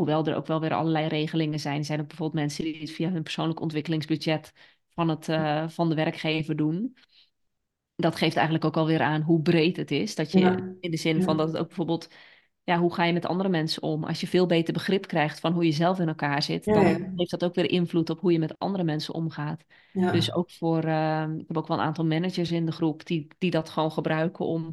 hoewel er ook wel weer allerlei regelingen zijn. Er zijn ook bijvoorbeeld mensen die het via hun persoonlijk ontwikkelingsbudget van, het, eh, van de werkgever doen. Dat geeft eigenlijk ook alweer aan hoe breed het is. Dat je ja, in de zin van dat het ook bijvoorbeeld ja, hoe ga je met andere mensen om? Als je veel beter begrip krijgt van hoe je zelf in elkaar zit, ja, dan heeft dat ook weer invloed op hoe je met andere mensen omgaat. Dus ook voor, eh, ik heb ook wel een aantal managers in de groep die, die dat gewoon gebruiken om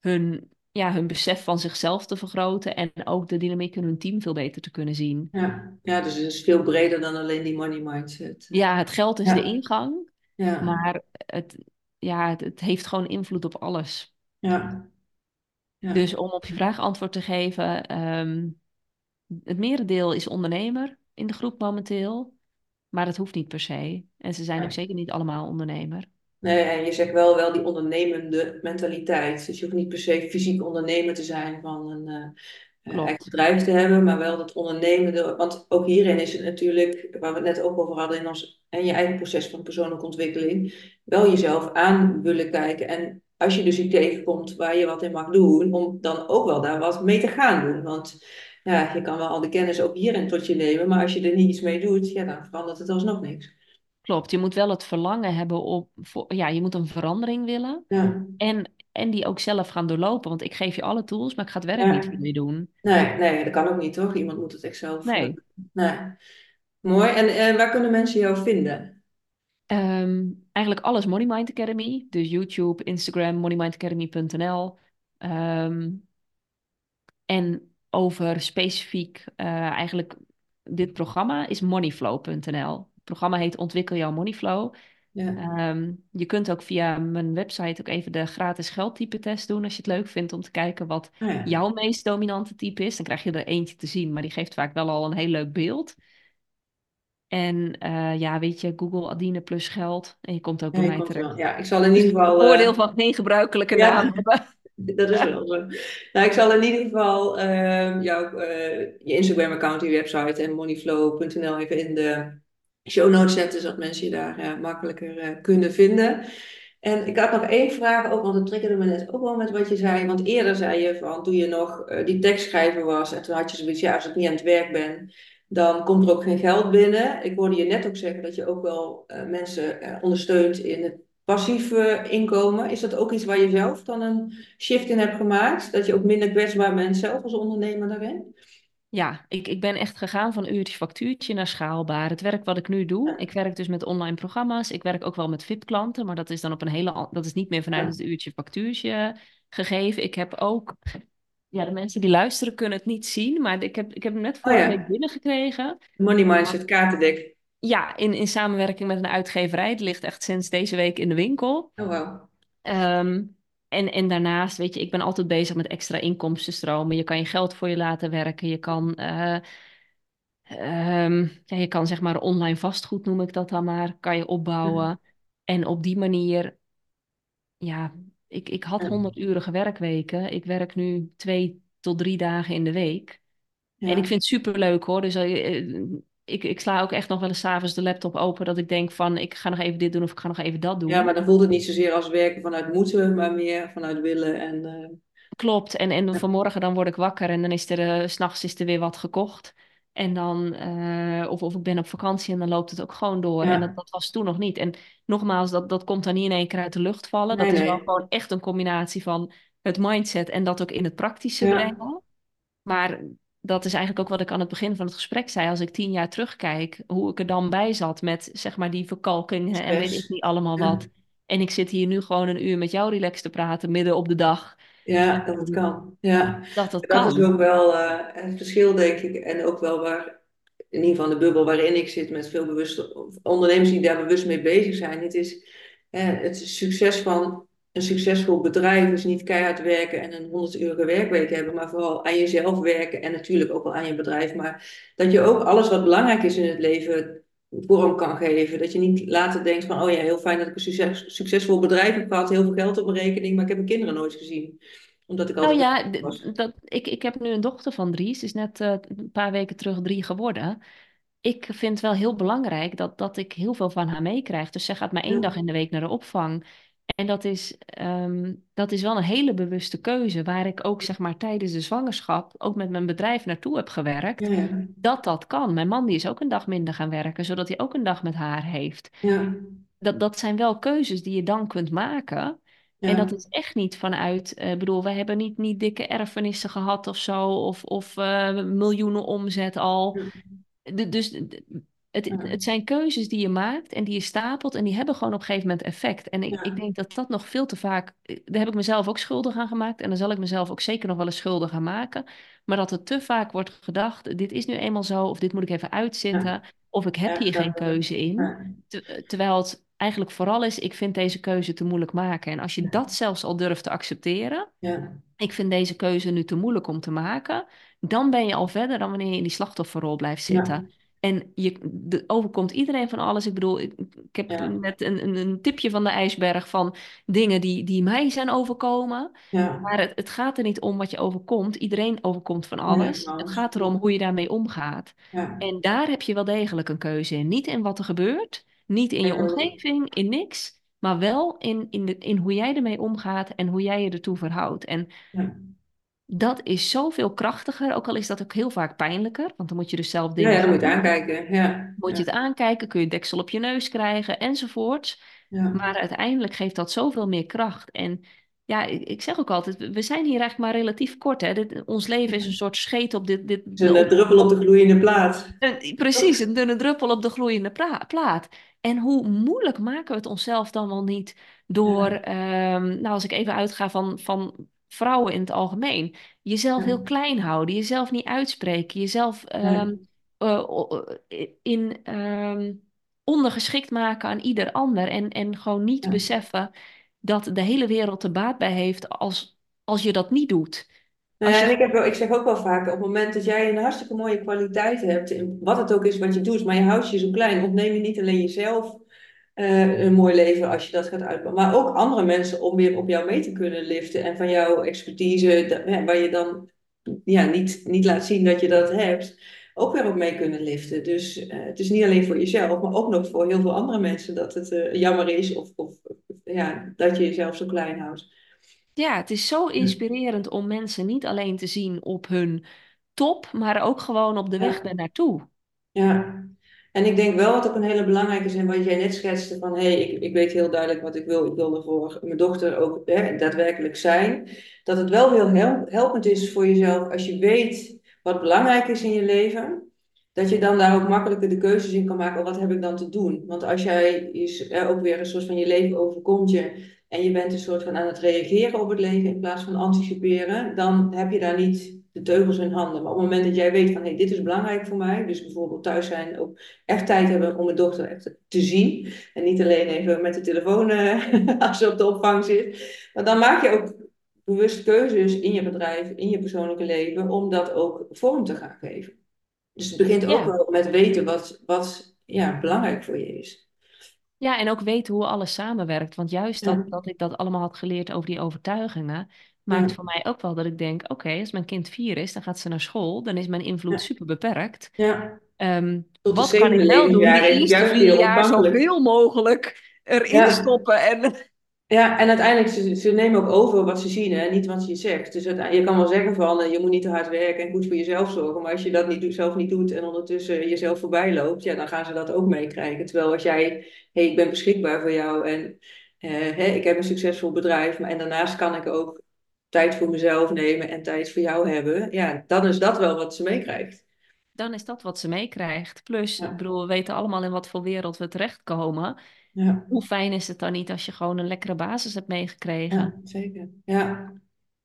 hun, ja, hun besef van zichzelf te vergroten en ook de dynamiek in hun team veel beter te kunnen zien. ja. Ja, dus het is veel breder dan alleen die money mindset. Ja, het geld is de ingang, ja, maar het, ja, het, het heeft gewoon invloed op alles. ja, ja, Dus om op je vraag antwoord te geven, ehm, Het merendeel is ondernemer in de groep momenteel, maar dat hoeft niet per se. En ze zijn ook zeker niet allemaal ondernemer. Nee, en je zegt wel, wel die ondernemende mentaliteit. Dus je hoeft niet per se fysiek ondernemer te zijn van een eh, eh, eigen bedrijf te hebben, maar wel dat ondernemende. Want ook hierin is het natuurlijk, waar we het net ook over hadden in ons en je eigen proces van persoonlijke ontwikkeling, wel jezelf aan willen kijken. En als je dus iets tegenkomt waar je wat in mag doen, om dan ook wel daar wat mee te gaan doen. Want ja, je kan wel al de kennis ook hierin tot je nemen, maar als je er niet iets mee doet, ja, dan verandert het alsnog niks. Klopt. Je moet wel het verlangen hebben op, voor, ja, je moet een verandering willen Ja, en, en die ook zelf gaan doorlopen. Want ik geef je alle tools, maar ik ga het werk niet voor je doen. Nee, nee, dat kan ook niet, toch? Iemand moet het echt zelf. eh, Nee. nee. Mooi. En eh, waar kunnen mensen jou vinden? Ehm, eigenlijk alles Money Mind Academy. Dus YouTube, Instagram, moneymindacademy.nl. Ehm, En over specifiek eh, eigenlijk dit programma is moneyflow.nl. Het programma heet Ontwikkel jouw moneyflow. Ja. Ehm, je kunt ook via mijn website ook even de gratis geldtype test doen als je het leuk vindt om te kijken wat ja. jouw meest dominante type is. Dan krijg je er eentje te zien, maar die geeft vaak wel al een heel leuk beeld. En eh, ja, weet je, Google Adine plus geld en je komt ook bij mij er wel. terecht. Ja, ik zal in Dus ieder het geval. eh, voordeel van geen gebruikelijke naam hebben. dat is wel zo. Nou, ik zal in ieder geval eh, jouw, eh, je Instagram-account, je website en moneyflow.nl even in de show notes zetten, zodat mensen je daar eh, makkelijker eh, kunnen vinden. En ik had nog één vraag ook, want het triggerde me net ook wel met wat je zei. Want eerder zei je van toen je nog eh, die tekstschrijver was en toen had je zoiets, ja, als ik niet aan het werk ben, dan komt er ook geen geld binnen. Ik hoorde je net ook zeggen dat je ook wel mensen ondersteunt in het passieve inkomen. Is dat ook iets waar je zelf dan een shift in hebt gemaakt? Dat je ook minder kwetsbaar bent zelf als ondernemer daarin? Ja, ik, ik ben echt gegaan van uurtje factuurtje naar schaalbaar. Het werk wat ik nu doe, ik werk dus met online programma's. Ik werk ook wel met VIP-klanten, maar dat is dan op een hele, dat is niet meer vanuit het uurtje factuurtje gegeven. Ik heb ook, ja, de mensen die luisteren kunnen het niet zien, maar ik heb, ik heb hem net Oh vorige week ja, binnengekregen. money mindset kaartendek. Ja, in, in samenwerking met een uitgeverij. Het ligt echt sinds deze week in de winkel. Oh wow. En, en daarnaast, weet je, ik ben altijd bezig met extra inkomstenstromen. Je kan je geld voor je laten werken. Je kan, eh, ehm, ja, je kan zeg maar online vastgoed, noem ik dat dan maar, kan je Ja, opbouwen. En op die manier, ja, ik, ik had ja, 100-urige werkweken. Ik werk nu twee tot drie dagen in de week. En ik vind het superleuk hoor. Dus eh, eh, ik, ik sla ook echt nog wel eens 's avonds de laptop open dat ik denk van ik ga nog even dit doen of ik ga nog even dat Ja, doen. maar dan voelt het niet zozeer als werken vanuit moeten, maar meer vanuit willen. En, eh, Klopt. En, en ja, vanmorgen dan word ik wakker en dan is er, eh, 's s'nachts is er weer wat gekocht. En dan, eh, of, of ik ben op vakantie en dan loopt het ook gewoon door. En dat, ja. dat was toen nog niet. En nogmaals, dat, dat komt dan niet in één keer uit de lucht vallen. nee, Dat is wel gewoon echt een combinatie van het mindset en dat ook in het praktische Ja, brengen. Maar dat is eigenlijk ook wat ik aan het begin van het gesprek zei. Als ik tien jaar terugkijk, hoe ik er dan bij zat met zeg maar die verkalkingen en weet ik niet allemaal Ja. wat. En ik zit hier nu gewoon een uur met jou relaxed te praten midden op de dag. Ja, dat het kan. Ja, dat dat dat is kan. ook wel eh, het verschil, denk ik. En ook wel waar, in ieder geval de bubbel waarin ik zit, met veel bewuste ondernemers die daar bewust mee bezig zijn. Het is het succes van een succesvol bedrijf is niet keihard werken en een 100-urige werkweek hebben, maar vooral aan jezelf werken en natuurlijk ook wel aan je bedrijf. Maar dat je ook alles wat belangrijk is in het leven vorm kan geven. Dat je niet later denkt van, oh ja, heel fijn dat ik een succes, succesvol bedrijf heb gehad, heel veel geld op mijn rekening, maar ik heb mijn kinderen nooit gezien omdat ik Nou altijd ja, was. dat, ik, ik heb nu een dochter van drie. Ze is net eh, een paar weken terug drie geworden. Ik vind het wel heel belangrijk dat, dat ik heel veel van haar meekrijg. Dus zij gaat maar één Ja, dag in de week naar de opvang. En dat is, ehm, dat is wel een hele bewuste keuze, waar ik ook zeg maar tijdens de zwangerschap ook met mijn bedrijf naartoe heb gewerkt. ja, Dat dat kan. Mijn man die is ook een dag minder gaan werken, zodat hij ook een dag met haar heeft. ja, Dat, dat zijn wel keuzes die je dan kunt maken. En dat is echt niet vanuit, eh, ik bedoel, wij hebben niet, niet dikke erfenissen gehad of zo, of, of eh, miljoenen omzet al. De- dus het, ja, het zijn keuzes die je maakt en die je stapelt en die hebben gewoon op een gegeven moment effect. En ik, ik denk dat dat nog veel te vaak, eh, daar heb ik mezelf ook schuldig aan gemaakt en daar zal ik mezelf ook zeker nog wel eens schuldig aan maken. Maar dat er te vaak wordt gedacht, dit is nu eenmaal zo, of dit moet ik even ja, uitzitten, of ik heb hier geen keuze in. Te- terwijl het eigenlijk vooral is, ik vind deze keuze te moeilijk maken. En als je dat zelfs al durft te accepteren, ja, ik vind deze keuze nu te moeilijk om te maken, dan ben je al verder dan wanneer je in die slachtofferrol blijft ja, zitten. En je de, overkomt iedereen van alles. Ik bedoel, ik, ik heb ja, net een, een, een tipje van de ijsberg van dingen die, die mij zijn overkomen. ja, Maar het, het gaat er niet om wat je overkomt. Iedereen overkomt van alles. Het gaat erom hoe je daarmee omgaat. Ja, En daar heb je wel degelijk een keuze in. Niet in wat er gebeurt, niet in je omgeving, in niks. Maar wel in, in, de, in hoe jij ermee omgaat en hoe jij je ertoe verhoudt. En dat is zoveel krachtiger, ook al is dat ook heel vaak pijnlijker. Want dan moet je dus zelf ja, dingen ja, dan gaan moet je doen. aankijken. Ja, Moet je ja, het aankijken, kun je deksel op je neus krijgen enzovoorts. ja, Maar uiteindelijk geeft dat zoveel meer kracht. En ja, ik, zeg ook altijd, we zijn hier eigenlijk maar relatief kort. Hè? Dit, ons leven is een soort scheet op dit, dit, het een druppel op de gloeiende plaat. een- precies, een dunne druppel op de gloeiende plaat. En hoe moeilijk maken we het onszelf dan wel niet door, Ja, ehm, nou als ik even uitga van, van vrouwen in het algemeen, jezelf heel klein houden, jezelf niet uitspreken, jezelf ehm, eh, in ehm, ondergeschikt maken aan ieder ander en, en gewoon niet ja. beseffen dat de hele wereld er baat bij heeft als, als je dat niet doet. Nou Als ja, je en ik, heb, wel- ik zeg ook wel vaak, op het moment dat jij een hartstikke mooie kwaliteit hebt, in wat het ook is wat je doet, maar je houdt je zo klein, ontneem je niet alleen jezelf eh, een mooi leven als je dat gaat uitbouwen, maar ook andere mensen om weer op jou mee te kunnen liften en van jouw expertise, da- hè, waar je dan ja, niet, niet laat zien dat je dat hebt, ook weer op mee kunnen liften. Dus eh, het is niet alleen voor jezelf, maar ook nog voor heel veel andere mensen dat het eh, jammer is of, of ja, dat je jezelf zo klein houdt. Ja, het is zo inspirerend om mensen niet alleen te zien op hun top, maar ook gewoon op de weg Ja. naartoe. Ja, en ik denk wel wat ook een hele belangrijke is, en wat jij net schetste, van hé, hey, ik, ik weet heel duidelijk wat ik wil. Ik wil er voor mijn dochter ook hè, daadwerkelijk zijn. Dat het wel heel hel- helpend is voor jezelf als je weet wat belangrijk is in je leven, dat je dan daar ook makkelijker de keuzes in kan maken. Wat heb ik dan te doen? Want als jij je, ook weer een soort van je leven overkomt je en je bent een soort van aan het reageren op het leven in plaats van anticiperen, dan heb je daar niet de teugels in handen. Maar op het moment dat jij weet van hé, hey, dit is belangrijk voor mij, dus bijvoorbeeld thuis zijn, ook echt tijd hebben om mijn dochter echt te zien en niet alleen even met de telefoon uh, als ze op de opvang zit, maar dan maak je ook bewust keuzes in je bedrijf, in je persoonlijke leven, om dat ook vorm te gaan geven. Dus het begint ook wel met weten wat, wat ja, belangrijk voor je is. Ja, en ook weten hoe alles samenwerkt. Want juist dat, dat ik dat allemaal had geleerd over die overtuigingen, maakt voor mij ook wel dat ik denk: oké, als mijn kind vier is, dan gaat ze naar school, dan is mijn invloed super beperkt. Ja. Um, wat kan ik wel doen? Die eerste vier jaar zoveel mogelijk erin stoppen. En ja, en uiteindelijk, ze, ze nemen ook over wat ze zien en niet wat je zegt. Dus je kan wel zeggen van, eh, je moet niet te hard werken en goed voor jezelf zorgen. Maar als je dat niet, zelf niet doet en ondertussen jezelf voorbij loopt, ja, dan gaan ze dat ook meekrijgen. Terwijl als jij, hé, hey, ik ben beschikbaar voor jou en uh, ik heb een succesvol bedrijf. Maar, en daarnaast kan ik ook tijd voor mezelf nemen en tijd voor jou hebben. Ja, dan is dat wel wat ze meekrijgt. Dan is dat wat ze meekrijgt. Plus, ik bedoel, we weten allemaal in wat voor wereld we terechtkomen. Ja. Hoe fijn is het dan niet als je gewoon een lekkere basis hebt meegekregen? Ja, zeker. Ja.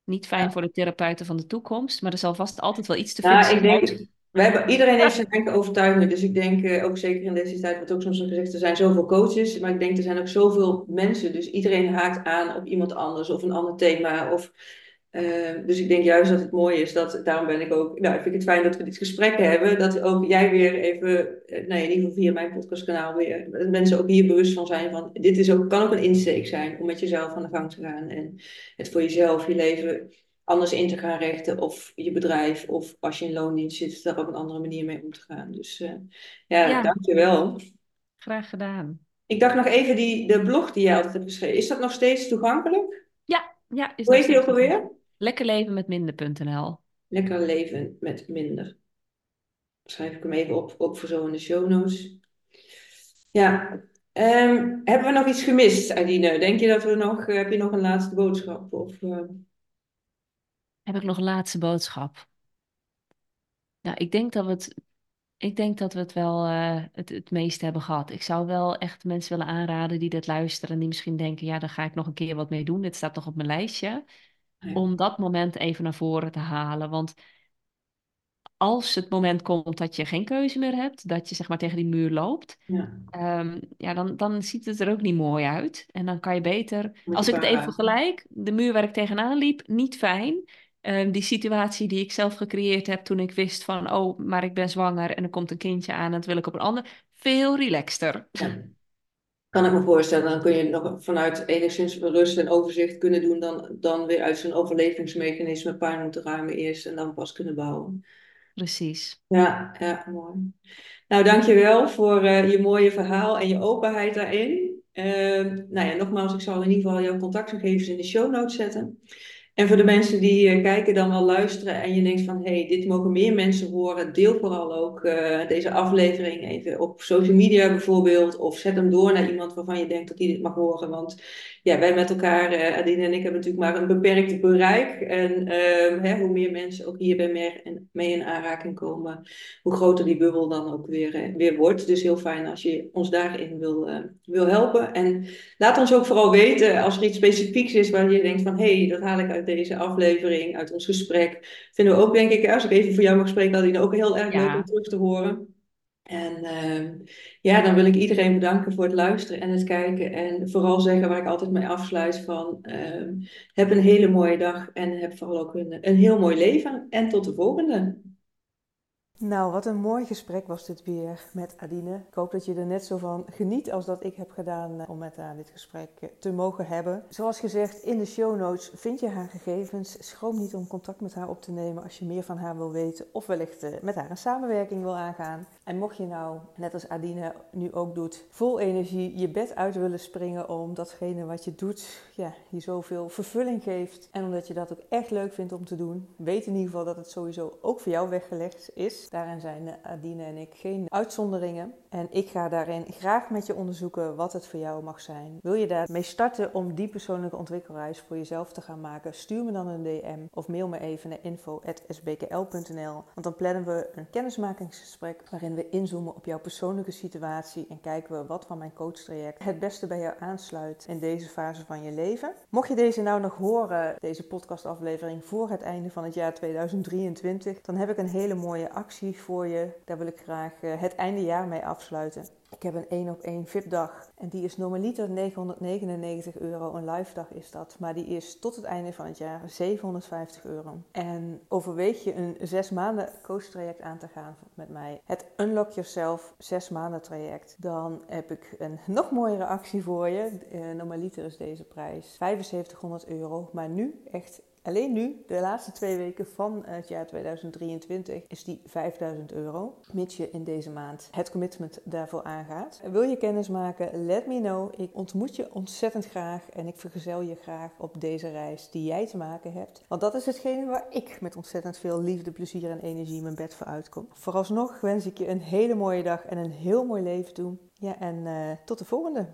Niet fijn voor de therapeuten van de toekomst, maar er zal vast altijd wel iets te ja, fixen. Ik denk, we hebben, iedereen heeft zijn eigen overtuigingen. Dus ik denk, uh, ook zeker in deze tijd wordt ook soms gezegd, er zijn zoveel coaches. Maar ik denk, er zijn ook zoveel mensen. Dus iedereen haakt aan op iemand anders of een ander thema. Of Ehm, dus ik denk juist dat het mooi is dat, daarom ben ik ook, nou, ik vind het fijn dat we dit gesprek hebben, dat ook jij weer even, eh, nou, in ieder geval via mijn podcastkanaal weer, dat mensen ook hier bewust van zijn van, dit is ook, kan ook een insteek zijn om met jezelf aan de gang te gaan en het voor jezelf, je leven anders in te gaan richten of je bedrijf of als je in loondienst zit, daar op een andere manier mee om te gaan. Dus uh, ja, ja, dankjewel. Graag gedaan. Ik dacht nog even, die, de blog die jij altijd hebt geschreven, is dat nog steeds toegankelijk? Ja, ja. Is Hoe heet die ook alweer? Lekker leven met minder.nl. Lekker leven met minder. Schrijf ik hem even op, ook voor zo in de show notes. Ja, um, hebben we nog iets gemist, Adine? Denk je dat we nog, uh, heb je nog een laatste boodschap? Of, uh... Heb ik nog een laatste boodschap? Nou, ik denk dat we het, ik denk dat we het wel uh, het, het meeste hebben gehad. Ik zou wel echt mensen willen aanraden die dit luisteren en die misschien denken, ja, daar ga ik nog een keer wat mee doen. Dit staat nog op mijn lijstje om dat moment even naar voren te halen. Want als het moment komt dat je geen keuze meer hebt, dat je zeg maar tegen die muur loopt, ja, um, ja dan, dan ziet het er ook niet mooi uit. En dan kan je beter, als ik het even vergelijk, de muur waar ik tegenaan liep, niet fijn. Um, die situatie die ik zelf gecreëerd heb toen ik wist van, oh, maar ik ben zwanger en er komt een kindje aan en dat wil ik op een ander, veel relaxter. Ja kan ik me voorstellen. Dan kun je nog vanuit enigszins rust en overzicht kunnen doen, dan, dan weer uit zo'n overlevingsmechanisme pijn te ruimen eerst en dan pas kunnen bouwen. Precies. Ja, ja, mooi. Nou, dankjewel voor uh, je mooie verhaal en je openheid daarin. Uh, nou ja, nogmaals, ik zal in ieder geval jouw contactgegevens in de show notes zetten. En voor de mensen die uh, kijken dan wel luisteren en je denkt van hé, hey, dit mogen meer mensen horen, deel vooral ook uh, deze aflevering even op social media bijvoorbeeld. Of zet hem door naar iemand waarvan je denkt dat die dit mag horen. Want ja, wij met elkaar, uh, Adine en ik, hebben natuurlijk maar een beperkt bereik. En ehm, hè, hoe meer mensen ook hierbij mee, mee in aanraking komen, hoe groter die bubbel dan ook weer, weer wordt. Dus heel fijn als je ons daarin wil, wil helpen. En laat ons ook vooral weten als er iets specifieks is waar je denkt van hé, hey, dat haal ik uit deze aflevering, uit ons gesprek. Vinden we ook, denk ik, als ik even voor jou mag spreken, dat die ook heel erg leuk om terug te horen. En uh, ja, dan wil ik iedereen bedanken voor het luisteren en het kijken. En vooral zeggen waar ik altijd mee afsluit van uh, heb een hele mooie dag en heb vooral ook een, een heel mooi leven. En tot de volgende. Nou, wat een mooi gesprek was dit weer met Adine. Ik hoop dat je er net zo van geniet als dat ik heb gedaan eh, om met haar dit gesprek eh, te mogen hebben. Zoals gezegd, in de show notes vind je haar gegevens. Schroom niet om contact met haar op te nemen als je meer van haar wil weten of wellicht eh, met haar een samenwerking wil aangaan. En mocht je nou, net als Adine nu ook doet, vol energie je bed uit willen springen om datgene wat je doet, ja, je zoveel vervulling geeft. En omdat je dat ook echt leuk vindt om te doen, weet in ieder geval dat het sowieso ook voor jou weggelegd is. Daarin zijn Adine en ik geen uitzonderingen. En ik ga daarin graag met je onderzoeken wat het voor jou mag zijn. Wil je daarmee starten om die persoonlijke ontwikkelreis voor jezelf te gaan maken? Stuur me dan een DM of mail me even naar info.sbkl.nl. Want dan plannen we een kennismakingsgesprek waarin we inzoomen op jouw persoonlijke situatie en kijken we wat van mijn coachtraject het beste bij jou aansluit in deze fase van je leven. Mocht je deze nou nog horen, deze podcastaflevering voor het einde van het jaar 2023, dan heb ik een hele mooie actie voor je. Daar wil ik graag eh, het einde jaar mee Ik heb een 1 op 1 VIP-dag en die is normaliter 999 euro. Een live dag is dat, maar die is tot het einde van het jaar 750 euro. En overweeg je een 6 maanden coach traject aan te gaan met mij, het Unlock Yourself 6 maanden traject, dan heb ik een nog mooiere actie voor je. Uh, normaliter is deze prijs 7500 euro, maar nu echt Alleen nu, de laatste twee weken van het jaar 2023, is die 5000 euro. Mits je in deze maand het commitment daarvoor aangaat. Wil je kennis maken? Let me know. Ik ontmoet je ontzettend graag en ik vergezel je graag op deze reis die jij te maken hebt. Want dat is hetgene waar ik met ontzettend veel liefde, plezier en energie mijn bed voor uitkom. Vooralsnog wens ik je een hele mooie dag en een heel mooi leven toe. Ja, en uh, tot de volgende.